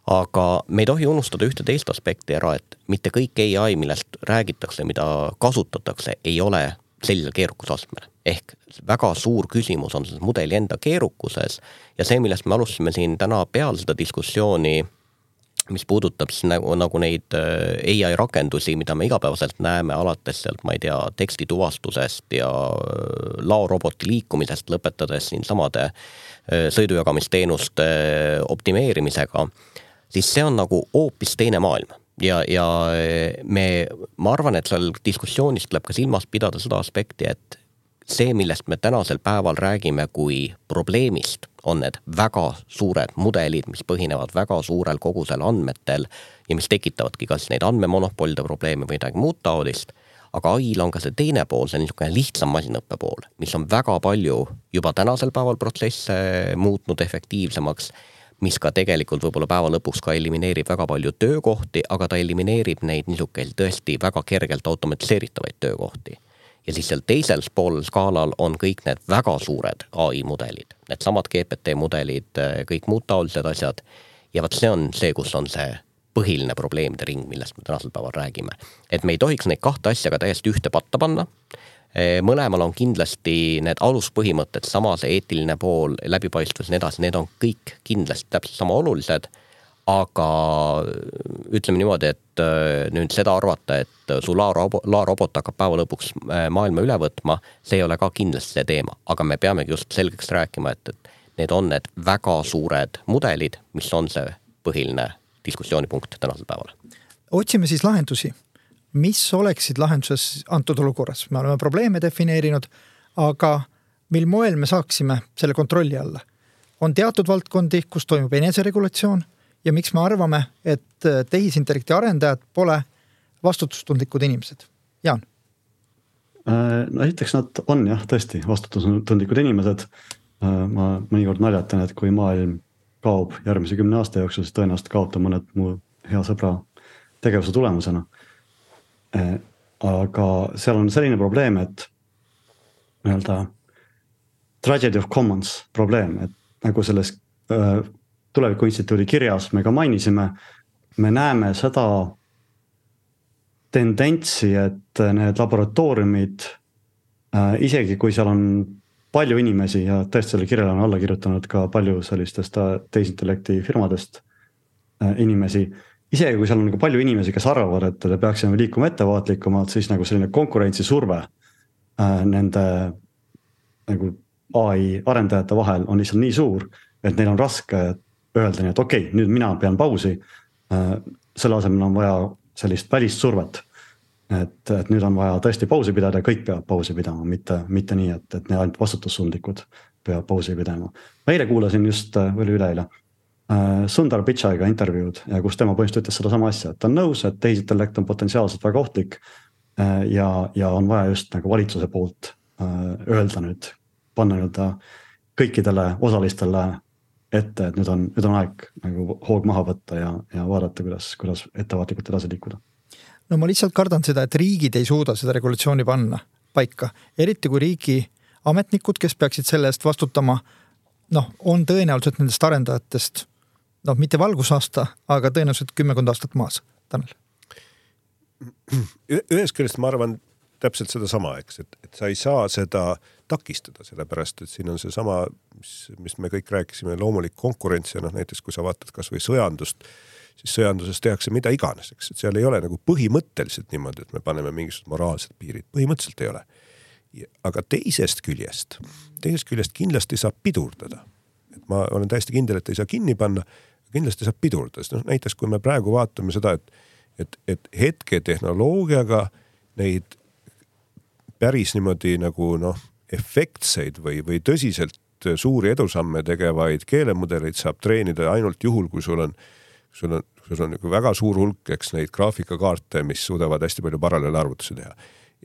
aga me ei tohi unustada ühte teist aspekti ära, et mitte kõik ai, millest räägitakse, mida kasutatakse, ei ole sellisel keerukusastmel. ehk väga suur küsimus on selles mudeli enda keerukuses ja see, millest me alustasime siin täna peale seda diskussiooni, mis puudutab siis nagu, nagu neid äh, ai rakendusi, mida me igapäevaselt näeme, alates sealt, ma ei tea, tekstituvastusest ja äh, laoroboti liikumisest, lõpetades siinsamade äh, sõidujagamisteenuste optimeerimisega, siis see on nagu hoopis teine maailm ja, ja me, ma arvan, et seal diskussioonis tuleb ka silmas pidada seda aspekti, et see, millest me tänasel päeval räägime kui probleemist, on need väga suured mudelid, mis põhinevad väga suurel kogusel andmetel ja mis tekitavadki kas neid andmemonopolide probleeme või midagi muud taolist. aga ai-l on ka see teine pool, see niisugune lihtsam masinõppe pool, mis on väga palju juba tänasel päeval protsesse muutnud efektiivsemaks mis ka tegelikult võib-olla päeva lõpuks ka elimineerib väga palju töökohti, aga ta elimineerib neid niisuguseid tõesti väga kergelt automatiseeritavaid töökohti. ja siis seal teisel pool skaalal on kõik need väga suured ai mudelid, needsamad GPT mudelid, kõik muud taolised asjad. ja vot see on see, kus on see põhiline probleemide ring, millest me tänasel päeval räägime. et me ei tohiks neid kahte asja ka täiesti ühte patta panna mõlemal on kindlasti need aluspõhimõtted, sama see eetiline pool, läbipaistvus ja nii edasi, need on kõik kindlasti täpselt sama olulised. aga ütleme niimoodi, et eh, nüüd seda arvata, et su laorobot, laorobot hakkab päeva lõpuks eh, maailma üle võtma, see ei ole ka kindlasti see teema, aga me peamegi just selgeks rääkima, et, et need on need väga suured mudelid, mis on see põhiline diskussioonipunkt tänasel päeval. otsime siis lahendusi mis oleksid lahenduses antud olukorras, me oleme probleeme defineerinud, aga mil moel me saaksime selle kontrolli alla? on teatud valdkondi, kus toimub eneseregulatsioon ja miks me arvame, et tehisintellekti arendajad pole vastutustundlikud inimesed? Jaan. Äh, no esiteks nad on jah, tõesti vastutustundlikud inimesed. Äh, ma mõnikord naljatan, et kui maailm kaob järgmise kümne aasta jooksul, siis tõenäoliselt kaob ta mõned mu hea sõbra tegevuse tulemusena Äh, aga seal on selline probleem, et nii-öelda tragedy of commons probleem, et nagu selles äh, Tuleviku Instituudi kirjas me ka mainisime, me näeme seda tendentsi, et need laboratooriumid äh,, isegi kui seal on palju inimesi ja tõesti sellele kirjale on alla kirjutanud ka palju sellistest tehisintellekti firmadest inimesi isegi kui seal on nagu palju inimesi, kes arvavad, et me peaksime liikuma ettevaatlikumalt, siis nagu selline konkurentsisurve äh, nende nagu ai arendajate vahel on lihtsalt nii suur, et neil on raske öelda nii, et okei okay,, nüüd mina pean pausi äh,. selle asemel on vaja sellist välissurvet. et, et nüüd on vaja tõesti pausi pidada ja kõik peavad pausi pidama, mitte, mitte nii, et, et ainult vastutustundlikud peavad pausi pidama. ma eile kuulasin just, või oli üleeile Äh, Sundar Pichaiga intervjuud ja kus tema põhimõtteliselt ütles sedasama asja, et ta on nõus, et tehisintellekt on potentsiaalselt väga ohtlik. Äh, ja, ja on vaja just nagu valitsuse poolt äh, öelda nüüd, panna nii-öelda kõikidele osalistele ette, et nüüd on, nüüd on aeg nagu hoog maha võtta ja, ja vaadata, kuidas, kuidas ettevaatlikult edasi liikuda. no ma lihtsalt kardan seda, et riigid ei suuda seda regulatsiooni panna paika, eriti kui riigi ametnikud, kes peaksid selle eest vastutama, noh, on tõenäoliselt nendest arendajatest noh, mitte valgusaasta, aga tõenäoliselt kümmekond aastat maas, Tanel. ühest küljest ma arvan täpselt sedasama, eks, et, et sa ei saa seda takistada, sellepärast et siin on seesama, mis, mis me kõik rääkisime, loomulik konkurents ja noh, näiteks kui sa vaatad kasvõi sõjandust, siis sõjanduses tehakse mida iganes, eks, et seal ei ole nagu põhimõtteliselt niimoodi, et me paneme mingisugused moraalsed piirid, põhimõtteliselt ei ole. aga teisest küljest, teisest küljest kindlasti saab pidurdada. et ma olen täiesti kindel, et ei saa kinni panna kindlasti saab pidurdada, sest noh näiteks kui me praegu vaatame seda, et, et, et hetketehnoloogiaga neid päris niimoodi nagu noh, efektseid või, või tõsiselt suuri edusamme tegevaid keelemudeleid saab treenida ainult juhul, kui sul on, sul on, sul on nagu väga suur hulk, eks neid graafikakaarte, mis suudavad hästi palju paralleelarvutusi teha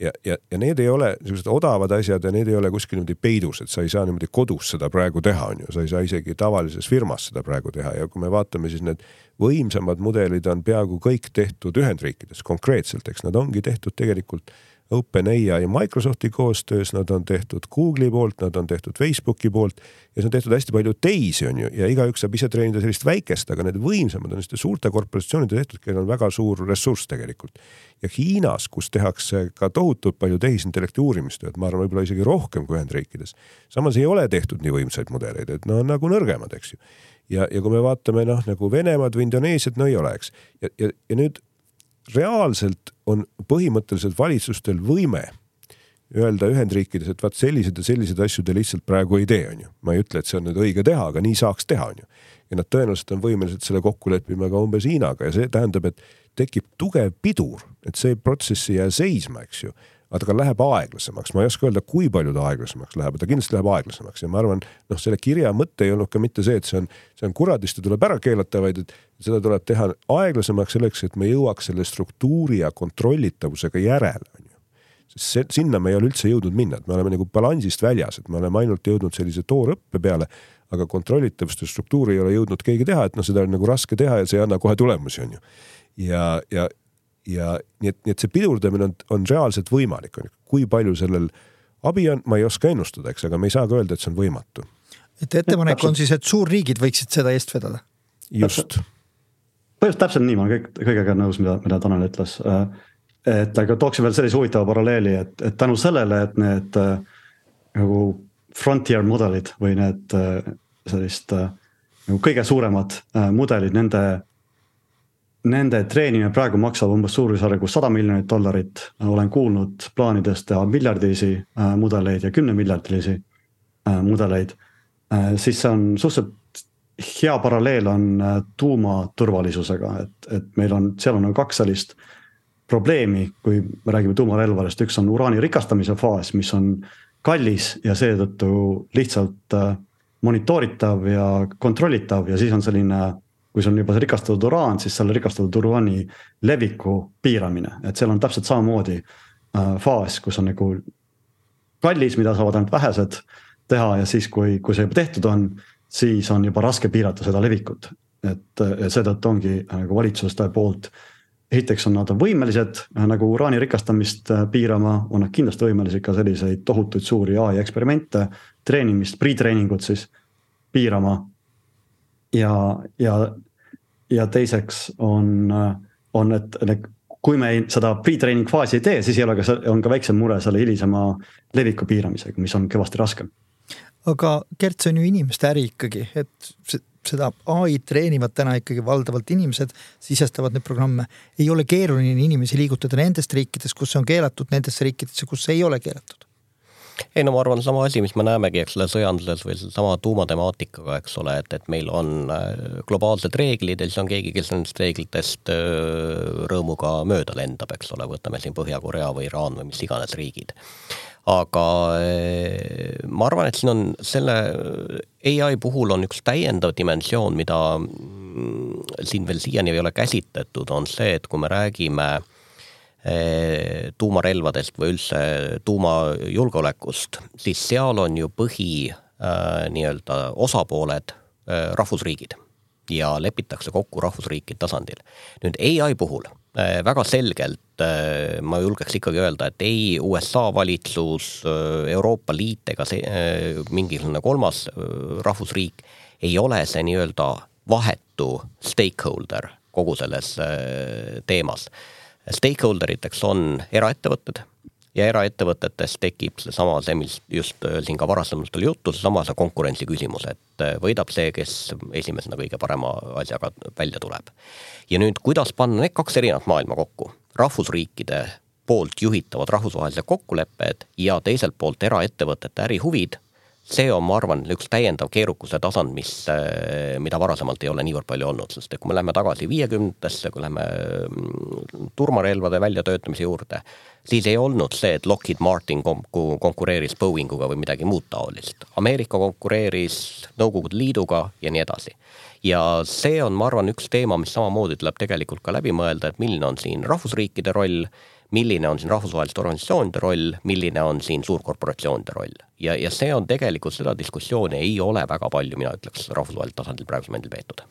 ja, ja, ja need ei ole niisugused odavad asjad ja need ei ole kuskil niimoodi peidus, et sa ei saa niimoodi kodus seda praegu teha, on ju, sa ei saa isegi tavalises firmas seda praegu teha. Ja kui me vaatame, siis need võimsamad mudelid on peaaegu kõik tehtud Ühendriikides konkreetselt, eks nad ongi tehtud tegelikult OpenAI ja Microsofti koostöös, nad on tehtud Google'i poolt, nad on tehtud Facebooki poolt ja see on tehtud hästi palju teisi, on ju, ja igaüks saab ise treenida sellist väikest, aga need võimsamad on selliste suurte korporatsioonide tehtud, kellel on väga suur ressurss tegelikult. ja Hiinas, kus tehakse ka tohutult palju tehisintellekti uurimistööd, ma arvan, võib-olla isegi rohkem kui Ühendriikides. samas ei ole tehtud nii võimsaid mudeleid, et no nagu nõrgemad, eks ju. ja, ja kui me vaatame noh, nagu Venemaad või Indoneesiat, no ei ole, eks. ja, ja, ja nüüd reaalselt on põhimõtteliselt valitsustel võime öelda Ühendriikides, et vaat selliseid ja selliseid asju te lihtsalt praegu ei tee, on ju. ma ei ütle, et see on nüüd õige teha, aga nii saaks teha, on ju. ja nad tõenäoliselt on võimelised selle kokku leppima ka umbes Hiinaga ja see tähendab, et tekib tugev pidur, et see protsess ei jää seisma, eks ju aga ta läheb aeglasemaks, ma ei oska öelda, kui palju ta aeglasemaks läheb, ta kindlasti läheb aeglasemaks ja ma arvan, noh, selle kirja mõte ei olnud ka mitte see, et see on, see on kuradist ja tuleb ära keelata, vaid et seda tuleb teha aeglasemaks selleks, et me jõuaks selle struktuuri ja kontrollitavusega järele, on ju. sest see, sinna me ei ole üldse jõudnud minna, et me oleme nagu balansist väljas, et me oleme ainult jõudnud sellise toorõppe peale, aga kontrollitavust ja struktuuri ei ole jõudnud keegi teha, et noh, seda on nagu raske teha ja see ei anna kohe tulemusi, on ju. ja, ja, ja nii et, nii et see pidurdamine on, on reaalselt võimalik, on ju, kui palju sellel abi on, ma ei oska ennustada, eks, aga me ei saa ka öelda, et see on võimatu. et ettepanek on siis, et suurriigid võiksid seda eest vedada? just. põhimõtteliselt täpselt nii, ma olen kõik, kõigega nõus, mida, mida Tanel ütles äh, et aga tooksin veel sellise huvitava paralleeli, et, et tänu sellele, et need äh, nagu frontier mudelid või need äh, sellist äh, nagu kõige suuremad mudelid, nende. Nende treenimine praegu maksab umbes suurusjärgus sada miljonit dollarit, olen kuulnud plaanidest teha miljardilisi äh, mudeleid ja kümnemiljardilisi äh, mudeleid äh,. siis see on suhteliselt hea paralleel on äh, tuumaturvalisusega, et, et meil on, seal on nagu kaks sellist probleemi, kui me räägime tuumarelvadest, üks on uraani rikastamise faas, mis on kallis ja seetõttu lihtsalt äh, monitooritav ja kontrollitav ja siis on selline. Kui sul on juba rikastatud uraan, siis selle rikastatud uraani leviku piiramine, et seal on täpselt samamoodi äh, faas, kus on nagu kallis, mida saavad ainult vähesed teha ja siis, kui, kui see juba tehtud on, siis on juba raske piirata seda levikut. et seetõttu ongi nagu valitsuste poolt esiteks on nad võimelised äh, nagu uraani rikastamist äh, piirama, on nad kindlasti võimelised ka selliseid tohutuid suuri ai eksperimente, treenimist, pre-treeningut siis piirama. Ja, ja, ja teiseks on, on, et kui me ei, seda pre-training faasi ei tee, siis ei ole ka, on ka väiksem mure selle hilisema leviku piiramisega, mis on kõvasti raskem aga Gert, see on ju inimeste äri ikkagi, et seda ai-d treenivad täna ikkagi valdavalt inimesed, sisestavad neid programme. ei ole keeruline inimesi liigutada nendest riikidest, kus see on keelatud, nendesse riikidesse, kus see ei ole keelatud ei no ma arvan, sama asi, mis me näemegi, eks ole, sõjanduses või sedasama tuumatemaatikaga, eks ole, et, et meil on äh, globaalsed reeglid ja siis on keegi, kes nendest reeglitest äh, rõõmuga mööda lendab, eks ole, võtame siin Põhja-Korea või Iraan või mis iganes riigid. Aga eh, ma arvan, et siin on selle ai puhul on üks täiendav dimensioon, mida mm, siin veel siiani ei ole käsitletud, on see, et kui me räägime eh, tuumarelvadest või üldse tuumajulgeolekust, siis seal on ju põhi äh, nii-öelda osapooled äh, rahvusriigid ja lepitakse kokku rahvusriikide tasandil. nüüd ai puhul äh, väga selgelt ma julgeks ikkagi öelda, et ei USA valitsus, Euroopa Liit ega see mingisugune kolmas rahvusriik ei ole see nii-öelda vahetu stakeholder kogu selles teemas. Stakeholder iteks on eraettevõtted ja eraettevõtetes tekib seesama, see, mis just äh, siin ka varasemalt oli juttu, seesama see konkurentsi küsimus, et äh, võidab see, kes esimesena kõige parema asjaga välja tuleb. ja nüüd, kuidas panna need kaks erinevat maailma kokku, rahvusriikide poolt juhitavad rahvusvahelised kokkulepped ja teiselt poolt eraettevõtete ärihuvid see on, ma arvan, üks täiendav keerukuse tasand, mis, äh, mida varasemalt ei ole niivõrd palju olnud, sest et kui me läheme tagasi viiekümnendatesse, kui läheme mm, turmarelvade väljatöötamise juurde, siis ei olnud see, et Lockheed Martin konkureeris Boeinguga või midagi muud taolist. Ameerika konkureeris Nõukogude Liiduga ja nii edasi. ja see on, ma arvan, üks teema, mis samamoodi tuleb tegelikult ka läbi mõelda, et milline on siin rahvusriikide roll milline on siin rahvusvaheliste organisatsioonide roll, milline on siin suurkorporatsioonide roll. ja, ja see on tegelikult, seda diskussiooni ei ole väga palju, mina ütleks, rahvusvahelisel tasandil praegusel momendil peetud.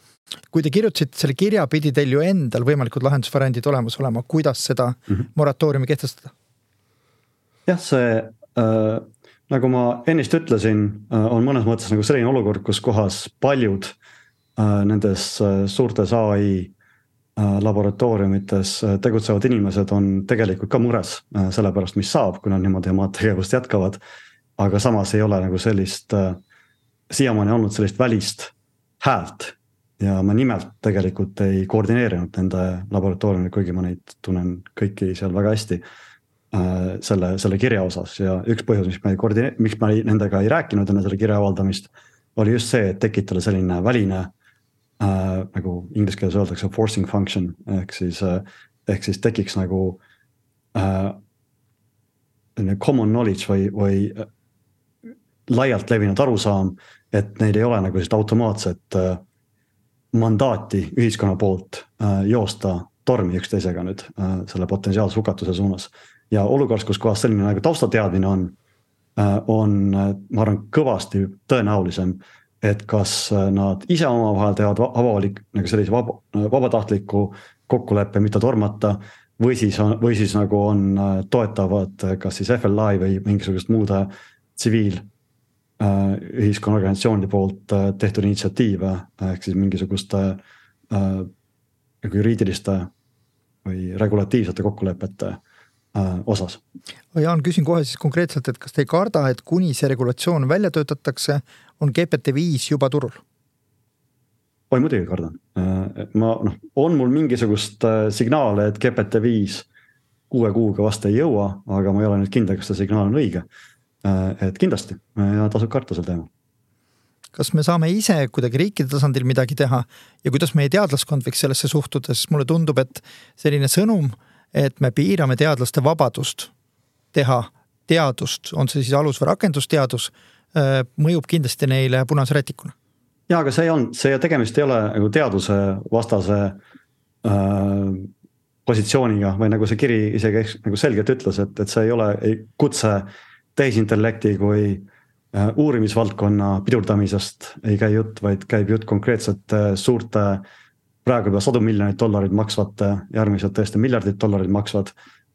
kui te kirjutasite selle kirja, pidi teil ju endal võimalikud lahendusvariandid olemas olema, kuidas seda mm -hmm. moratooriumi kehtestada? jah, see äh, nagu ma ennist ütlesin äh,, on mõnes mõttes nagu selline olukord, kus kohas paljud äh, nendes äh, suurtes ai laboratooriumites äh, tegutsevad inimesed on tegelikult ka mures äh, selle pärast, mis saab, kui nad niimoodi oma tegevust jätkavad. aga samas ei ole nagu sellist, siiamaani olnud sellist välist häält. ja ma nimelt tegelikult ei koordineerinud nende laboratooriumil, kuigi ma neid tunnen kõiki seal väga hästi. selle, selle kirja osas ja üks põhjus, miks ma ei koordine-, miks ma ei, nendega ei rääkinud enne selle kirja avaldamist. oli just see, et tekitada selline väline äh, nagu inglise keeles öeldakse forcing function ehk siis äh,, ehk siis tekiks nagu äh, common knowledge või, või äh, laialt levinud arusaam, et neil ei ole nagu sellist automaatset äh, mandaati ühiskonna poolt äh, joosta tormi üksteisega nüüd selle potentsiaalse hukatuse suunas. ja olukorras, kus kohas selline nagu taustateadmine on, on, ma arvan, kõvasti tõenäolisem et kas nad ise omavahel teevad avalik nagu sellise vaba, vabatahtliku kokkuleppe, mitte tormata. või siis on, või siis nagu on, toetavad kas siis FLI või mingisugust muude tsiviil äh, ühiskonnaorganisatsioonide poolt äh, tehtud initsiatiive ehk siis mingisuguste äh, nagu juriidiliste või regulatiivsete kokkulepete osas. Jaan, küsin kohe siis konkreetselt, et kas te ei karda, et kuni see regulatsioon välja töötatakse, on GPT-5 juba turul? oi muidugi kardan, ma noh, on mul mingisugust signaale, et GPT-5 kuue kuuga vast ei jõua, aga ma ei ole nüüd kindel, kas see signaal on õige. et kindlasti ja tasub karta sel teemal kas me saame ise kuidagi riikide tasandil midagi teha ja kuidas meie teadlaskond võiks sellesse suhtuda, sest mulle tundub, et selline sõnum, et me piirame teadlaste vabadust teha teadust, on see siis alus- või rakendusteadus, Äh, mõjub kindlasti neile punase rätikuna. ja, aga see ei olnud, see tegemist ei ole nagu teaduse vastase äh, positsiooniga või nagu see kiri isegi nagu selgelt ütles, et, et see ei ole ei, kutse tehisintellekti kui äh, uurimisvaldkonna pidurdamisest ei käi jutt, vaid käib jutt konkreetselt äh, suurte praegu juba sadu miljoneid dollareid maksvate, järgmised tõesti miljardid dollareid maksvad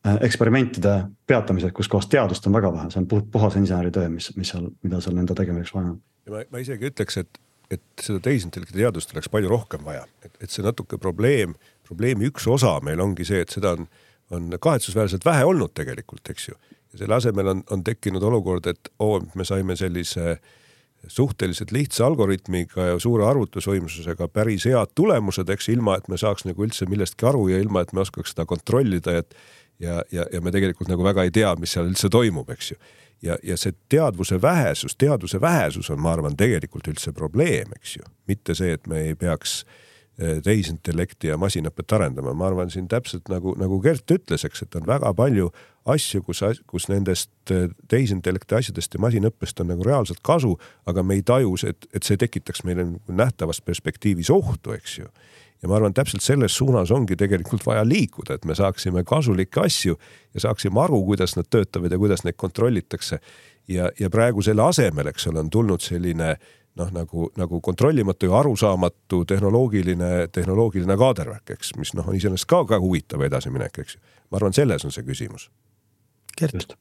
Äh, eksperimentide peatamised, kus kohas teadust on väga vähe, see on puht, puhas inseneritöö, mis, mis seal, mida seal nende tegemiseks vaja on. ja ma, ma isegi ütleks, et, et seda tehisintellekti teadust oleks palju rohkem vaja, et, et see natuke probleem, probleemi üks osa meil ongi see, et seda on, on kahetsusväärselt vähe olnud tegelikult, eks ju. ja selle asemel on, on tekkinud olukord, et oo, me saime sellise suhteliselt lihtsa algoritmiga ja suure arvutusvõimsusega päris head tulemused, eks ilma, et me saaks nagu üldse millestki aru ja ilma, et me oskaks seda kontrollida, et ja, ja, ja me tegelikult nagu väga ei tea, mis seal üldse toimub, eks ju. ja, ja see teadvuse vähesus, teaduse vähesus on, ma arvan, tegelikult üldse probleem, eks ju, mitte see, et me ei peaks eh, tehisintellekti ja masinõpet arendama, ma arvan siin täpselt nagu, nagu Gert ütles, eks, et on väga palju asju, kus, kus nendest eh, tehisintellekti asjadest ja masinõppest on nagu reaalselt kasu, aga me ei taju, et, et see tekitaks meile nähtavas perspektiivis ohtu, eks ju ja ma arvan, täpselt selles suunas ongi tegelikult vaja liikuda, et me saaksime kasulikke asju ja saaksime aru, kuidas nad töötavad ja kuidas neid kontrollitakse. ja, ja praegu selle asemel, eks ole, on tulnud selline noh, nagu, nagu kontrollimatu ja arusaamatu tehnoloogiline, tehnoloogiline kaadervärk, eks, mis noh, on iseenesest ka, ka huvitav edasiminek, eks ju. ma arvan, selles on see küsimus. Gert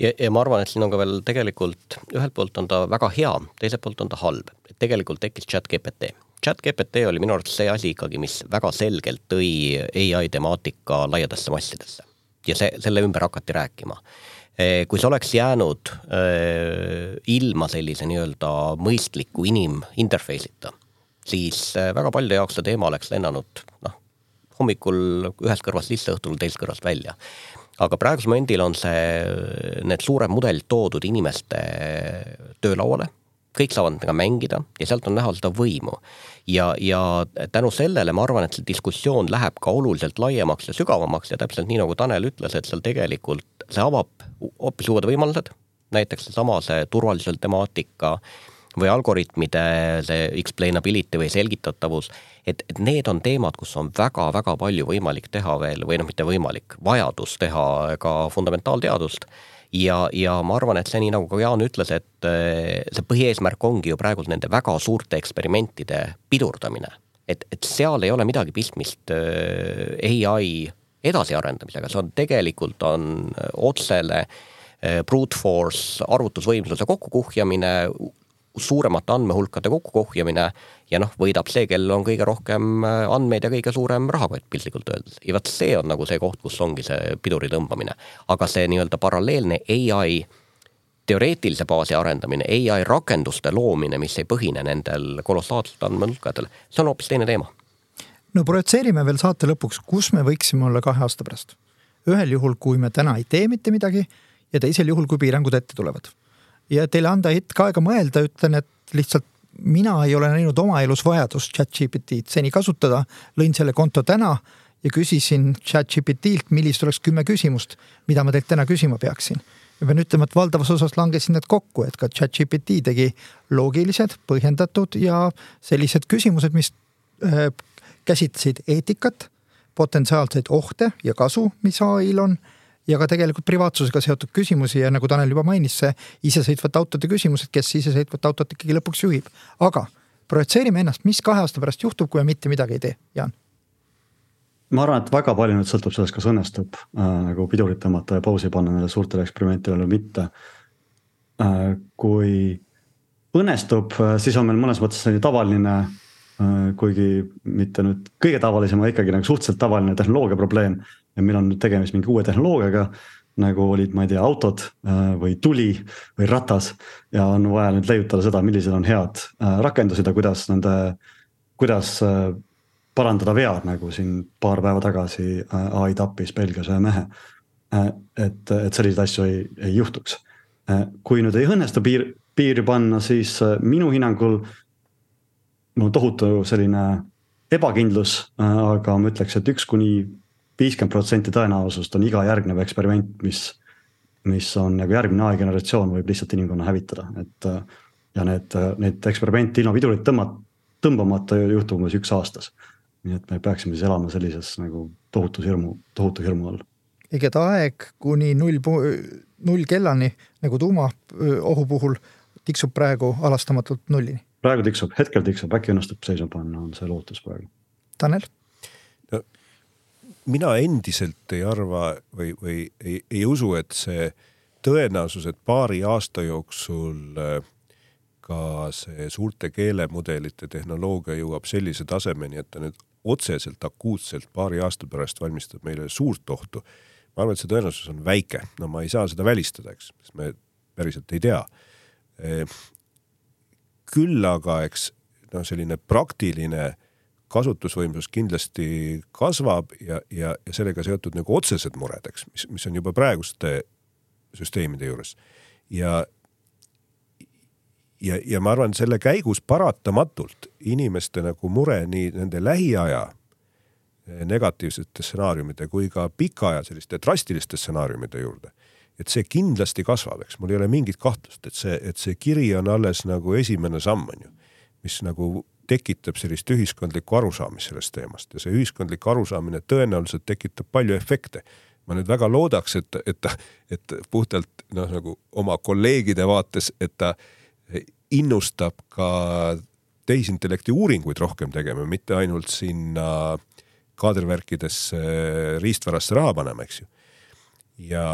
ja, ja ma arvan, et siin on ka veel tegelikult ühelt poolt on ta väga hea, teiselt poolt on ta halb, et tegelikult tekkis chat GPT chat-GPT oli minu arvates see asi ikkagi, mis väga selgelt tõi ai temaatika laiadesse massidesse ja see, selle ümber hakati rääkima. Eh, kui see oleks jäänud äh, ilma sellise nii-öelda mõistliku iniminterface'ita, siis äh, väga paljude jaoks see teema oleks lennanud noh, hommikul ühest kõrvast sisse, õhtul teisest kõrvast välja. aga praegusel momendil on see, need suured mudelid toodud inimeste töölauale kõik saavad nendega mängida ja sealt on näha seda võimu. ja, ja tänu sellele ma arvan, et see diskussioon läheb ka oluliselt laiemaks ja sügavamaks ja täpselt nii, nagu Tanel ütles, et seal tegelikult see avab hoopis uued võimalused, näiteks seesama see turvalisuse temaatika või algoritmide see explainability või selgitatavus, et, et need on teemad, kus on väga-väga palju võimalik teha veel või noh, mitte võimalik, vajadus teha ka fundamentaalteadust ja, ja ma arvan, et see, nii nagu ka Jaan ütles, et eh, see põhieesmärk ongi ju praegult nende väga suurte eksperimentide pidurdamine. et, et seal ei ole midagi pistmist eh, ai edasiarendamisega, see on tegelikult on otsele eh, brute force arvutusvõimsuse kokkukuhjamine, suuremate andmehulkade kokkukohjamine ja noh, võidab see, kellel on kõige rohkem äh, andmeid ja kõige suurem rahakott piltlikult öeldes. ja vot see on nagu see koht, kus ongi see piduri tõmbamine. aga see nii-öelda paralleelne ai teoreetilise baasi arendamine, ai rakenduste loomine, mis ei põhine nendel kolossaalsetel andmehulkadel, see on hoopis teine teema. No projitseerime veel saate lõpuks, kus me võiksime olla kahe aasta pärast. ühel juhul, kui me täna ei tee mitte midagi ja teisel juhul, kui piirangud ette tulevad ja teile anda hetk aega mõelda, ütlen, et lihtsalt mina ei ole näinud oma elus vajadust chat-GPT-d seni kasutada, lõin selle konto täna ja küsisin chat-GPT-lt, millised oleks kümme küsimust, mida ma teilt täna küsima peaksin. ja pean ütlema, et valdavas osas langesid need kokku, et ka chat-GPT tegi loogilised, põhjendatud ja sellised küsimused, mis äh, käsitlesid eetikat, potentsiaalseid ohte ja kasu, mis ai-l on ja ka tegelikult privaatsusega seotud küsimusi ja nagu Tanel juba mainis, see isesõitvate autode küsimus, et kes isesõitvat autot ikkagi lõpuks juhib. aga projitseerime ennast, mis kahe aasta pärast juhtub, kui me mitte midagi ei tee, Jaan? ma arvan, et väga palju nüüd sõltub sellest, kas õnnestub äh, nagu pidurit tõmmata ja pausi panna nendele suurtele eksperimentidele või mitte äh,. kui õnnestub, äh, siis on meil mõnes mõttes selline tavaline kuigi mitte nüüd kõige tavalisem, aga ikkagi nagu suhteliselt tavaline tehnoloogia probleem ja meil on nüüd tegemist mingi uue tehnoloogiaga nagu olid, ma ei tea, autod äh, või tuli või ratas. ja on vaja nüüd leiutada seda, millised on head äh, rakendused ja kuidas nende, kuidas äh, parandada vead, nagu siin paar päeva tagasi ai tappis Belgias ühe mehe. et, et selliseid asju ei, ei juhtuks. kui nüüd ei õnnestu piir, piiri panna, siis minu hinnangul no tohutu selline ebakindlus, aga ma ütleks, et üks kuni viiskümmend protsenti tõenäosust on iga järgnev eksperiment, mis, mis on nagu järgmine aegeneratsioon võib lihtsalt inimkonna hävitada, et. ja need, need eksperimente ilma pidurit tõmma, tõmbamata juhtub umbes üks aastas. nii et me peaksime siis elama sellises nagu tohutus hirmu, tohutu hirmu all. ehk et aeg kuni null, null kellani nagu tuumaohu puhul tiksub praegu halastamatult nullini. Praegu tiksub, hetkel tiksub, äkki õnnestub seisma panna, on see lootus praegu. Tanel mina endiselt ei arva või, või ei, ei usu, et see tõenäosus, et paari aasta jooksul äh, ka see suurte keelemudelite tehnoloogia jõuab sellise tasemeni, et ta nüüd otseselt akuutselt paari aasta pärast valmistab meile suurt ohtu. ma arvan, et see tõenäosus on väike, no ma ei saa seda välistada, eks, sest me päriselt ei tea. Küll aga, eks noh, selline praktiline kasutusvõimsus kindlasti kasvab ja, ja, ja sellega seotud nagu otsesed mured, eks, mis, mis on juba praeguste süsteemide juures. ja, ja, ja ma arvan, selle käigus paratamatult inimeste nagu mure nii nende lähiaja negatiivsete stsenaariumide kui ka pikaaja selliste drastiliste stsenaariumide juurde. Et see kindlasti kasvab, eks mul ei ole mingit kahtlust, et see, et see kiri on alles nagu esimene samm, on ju. mis nagu tekitab sellist ühiskondlikku arusaamist sellest teemast ja see ühiskondlik arusaamine tõenäoliselt tekitab palju efekte. ma nüüd väga loodaks, et, et, et puhtalt noh, nagu oma kolleegide vaates, et ta innustab ka tehisintellekti uuringuid rohkem tegema, mitte ainult sinna kaadrivärkidesse riistvarasse raha panema, eks ju. ja,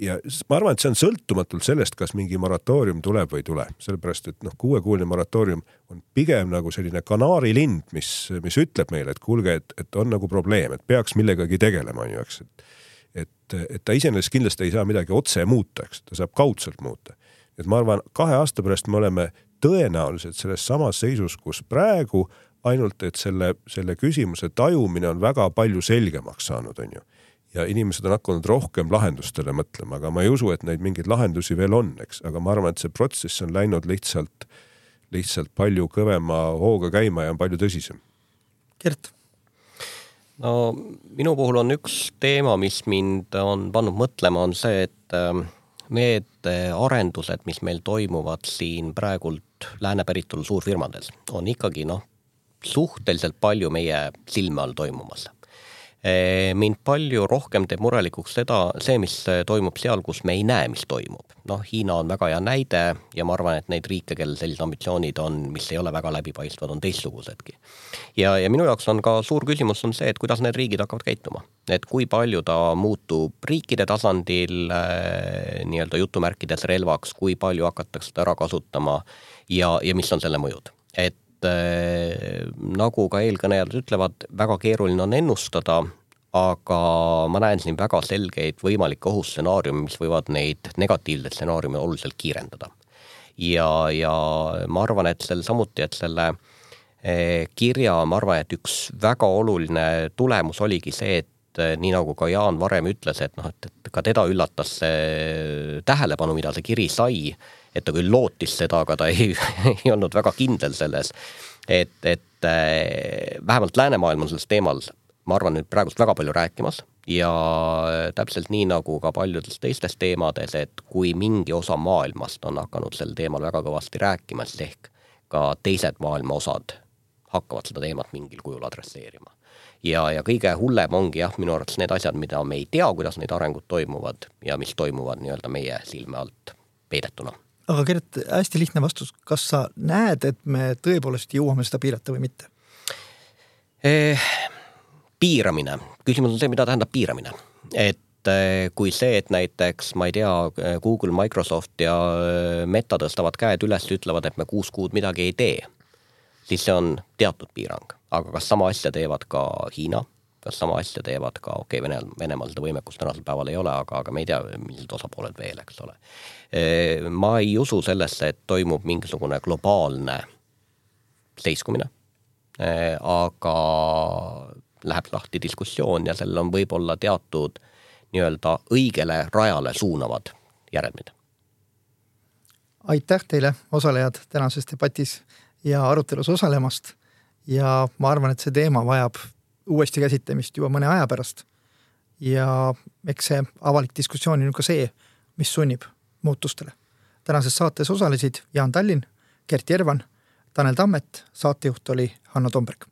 ja ma arvan, et see on sõltumatult sellest, kas mingi moratoorium tuleb või ei tule, sellepärast et noh, kuuekuuline moratoorium on pigem nagu selline kanaarilind, mis, mis ütleb meile, et kuulge, et, et on nagu probleem, et peaks millegagi tegelema, on ju, eks. et, et ta iseenesest kindlasti ei saa midagi otse muuta, eks, ta saab kaudselt muuta. et ma arvan, kahe aasta pärast me oleme tõenäoliselt selles samas seisus, kus praegu ainult, et selle, selle küsimuse tajumine on väga palju selgemaks saanud, on ju ja inimesed on hakanud rohkem lahendustele mõtlema, aga ma ei usu, et neid mingeid lahendusi veel on, eks, aga ma arvan, et see protsess on läinud lihtsalt, lihtsalt palju kõvema hooga käima ja on palju tõsisem. Gert? no minu puhul on üks teema, mis mind on pannud mõtlema, on see, et ähm, need arendused, mis meil toimuvad siin praegult lääne päritolu suurfirmades, on ikkagi noh, suhteliselt palju meie silme all toimumas mind palju rohkem teeb murelikuks seda, see, mis toimub seal, kus me ei näe, mis toimub. noh, Hiina on väga hea näide ja ma arvan, et neid riike, kellel sellised ambitsioonid on, mis ei ole väga läbipaistvad, on teistsugusedki. ja, ja minu jaoks on ka suur küsimus on see, et kuidas need riigid hakkavad käituma. et kui palju ta muutub riikide tasandil äh, nii-öelda jutumärkides relvaks, kui palju hakatakse seda ära kasutama ja, ja mis on selle mõjud. et äh, nagu ka eelkõnelejad ütlevad, väga keeruline on ennustada, aga ma näen siin väga selgeid võimalikke ohustsenaariume, mis võivad neid negatiivseid stsenaariume oluliselt kiirendada. ja, ja ma arvan, et sel samuti, et selle eh, kirja, ma arvan, et üks väga oluline tulemus oligi see, et eh, nii nagu ka Jaan varem ütles, et noh, et, et ka teda üllatas see tähelepanu, mida see kiri sai et ta küll lootis seda, aga ta ei, ei olnud väga kindel selles. et, et äh, vähemalt läänemaailm on sellest teemal, ma arvan, nüüd praegust väga palju rääkimas ja täpselt nii nagu ka paljudes teistes teemades, et kui mingi osa maailmast on hakanud sel teemal väga kõvasti rääkima, siis ehk ka teised maailma osad hakkavad seda teemat mingil kujul adresseerima. ja, ja kõige hullem ongi jah, minu arvates need asjad, mida me ei tea, kuidas need arengud toimuvad ja mis toimuvad nii-öelda meie silme alt peidetuna. Aga Gert, hästi lihtne vastus, kas sa näed, et me tõepoolest jõuame seda piirata või mitte? Eh,? piiramine, küsimus on see, mida tähendab piiramine, et eh, kui see, et näiteks ma ei tea, Google, Microsoft ja eh, Meta tõstavad käed üles, ütlevad, et me kuus kuud midagi ei tee, siis see on teatud piirang, aga kas sama asja teevad ka Hiina, kas sama asja teevad ka, okei okay,, Venemaal, Venemaal seda võimekust tänasel päeval ei ole, aga, aga me ei tea, millised osapooled veel, eks ole. Ma ei usu sellesse, et toimub mingisugune globaalne seiskumine, aga läheb lahti diskussioon ja sellel on võib-olla teatud nii-öelda õigele rajale suunavad järelmid. aitäh teile, osalejad tänases debatis ja arutelus osalemast. ja ma arvan, et see teema vajab uuesti käsitlemist juba mõne aja pärast. ja eks see avalik diskussioon on ju ka see, mis sunnib muutustele. tänases saates osalesid Jaan Tallinn, Gert Järvan, Tanel Tammet, saatejuht oli Hanno Tomberg.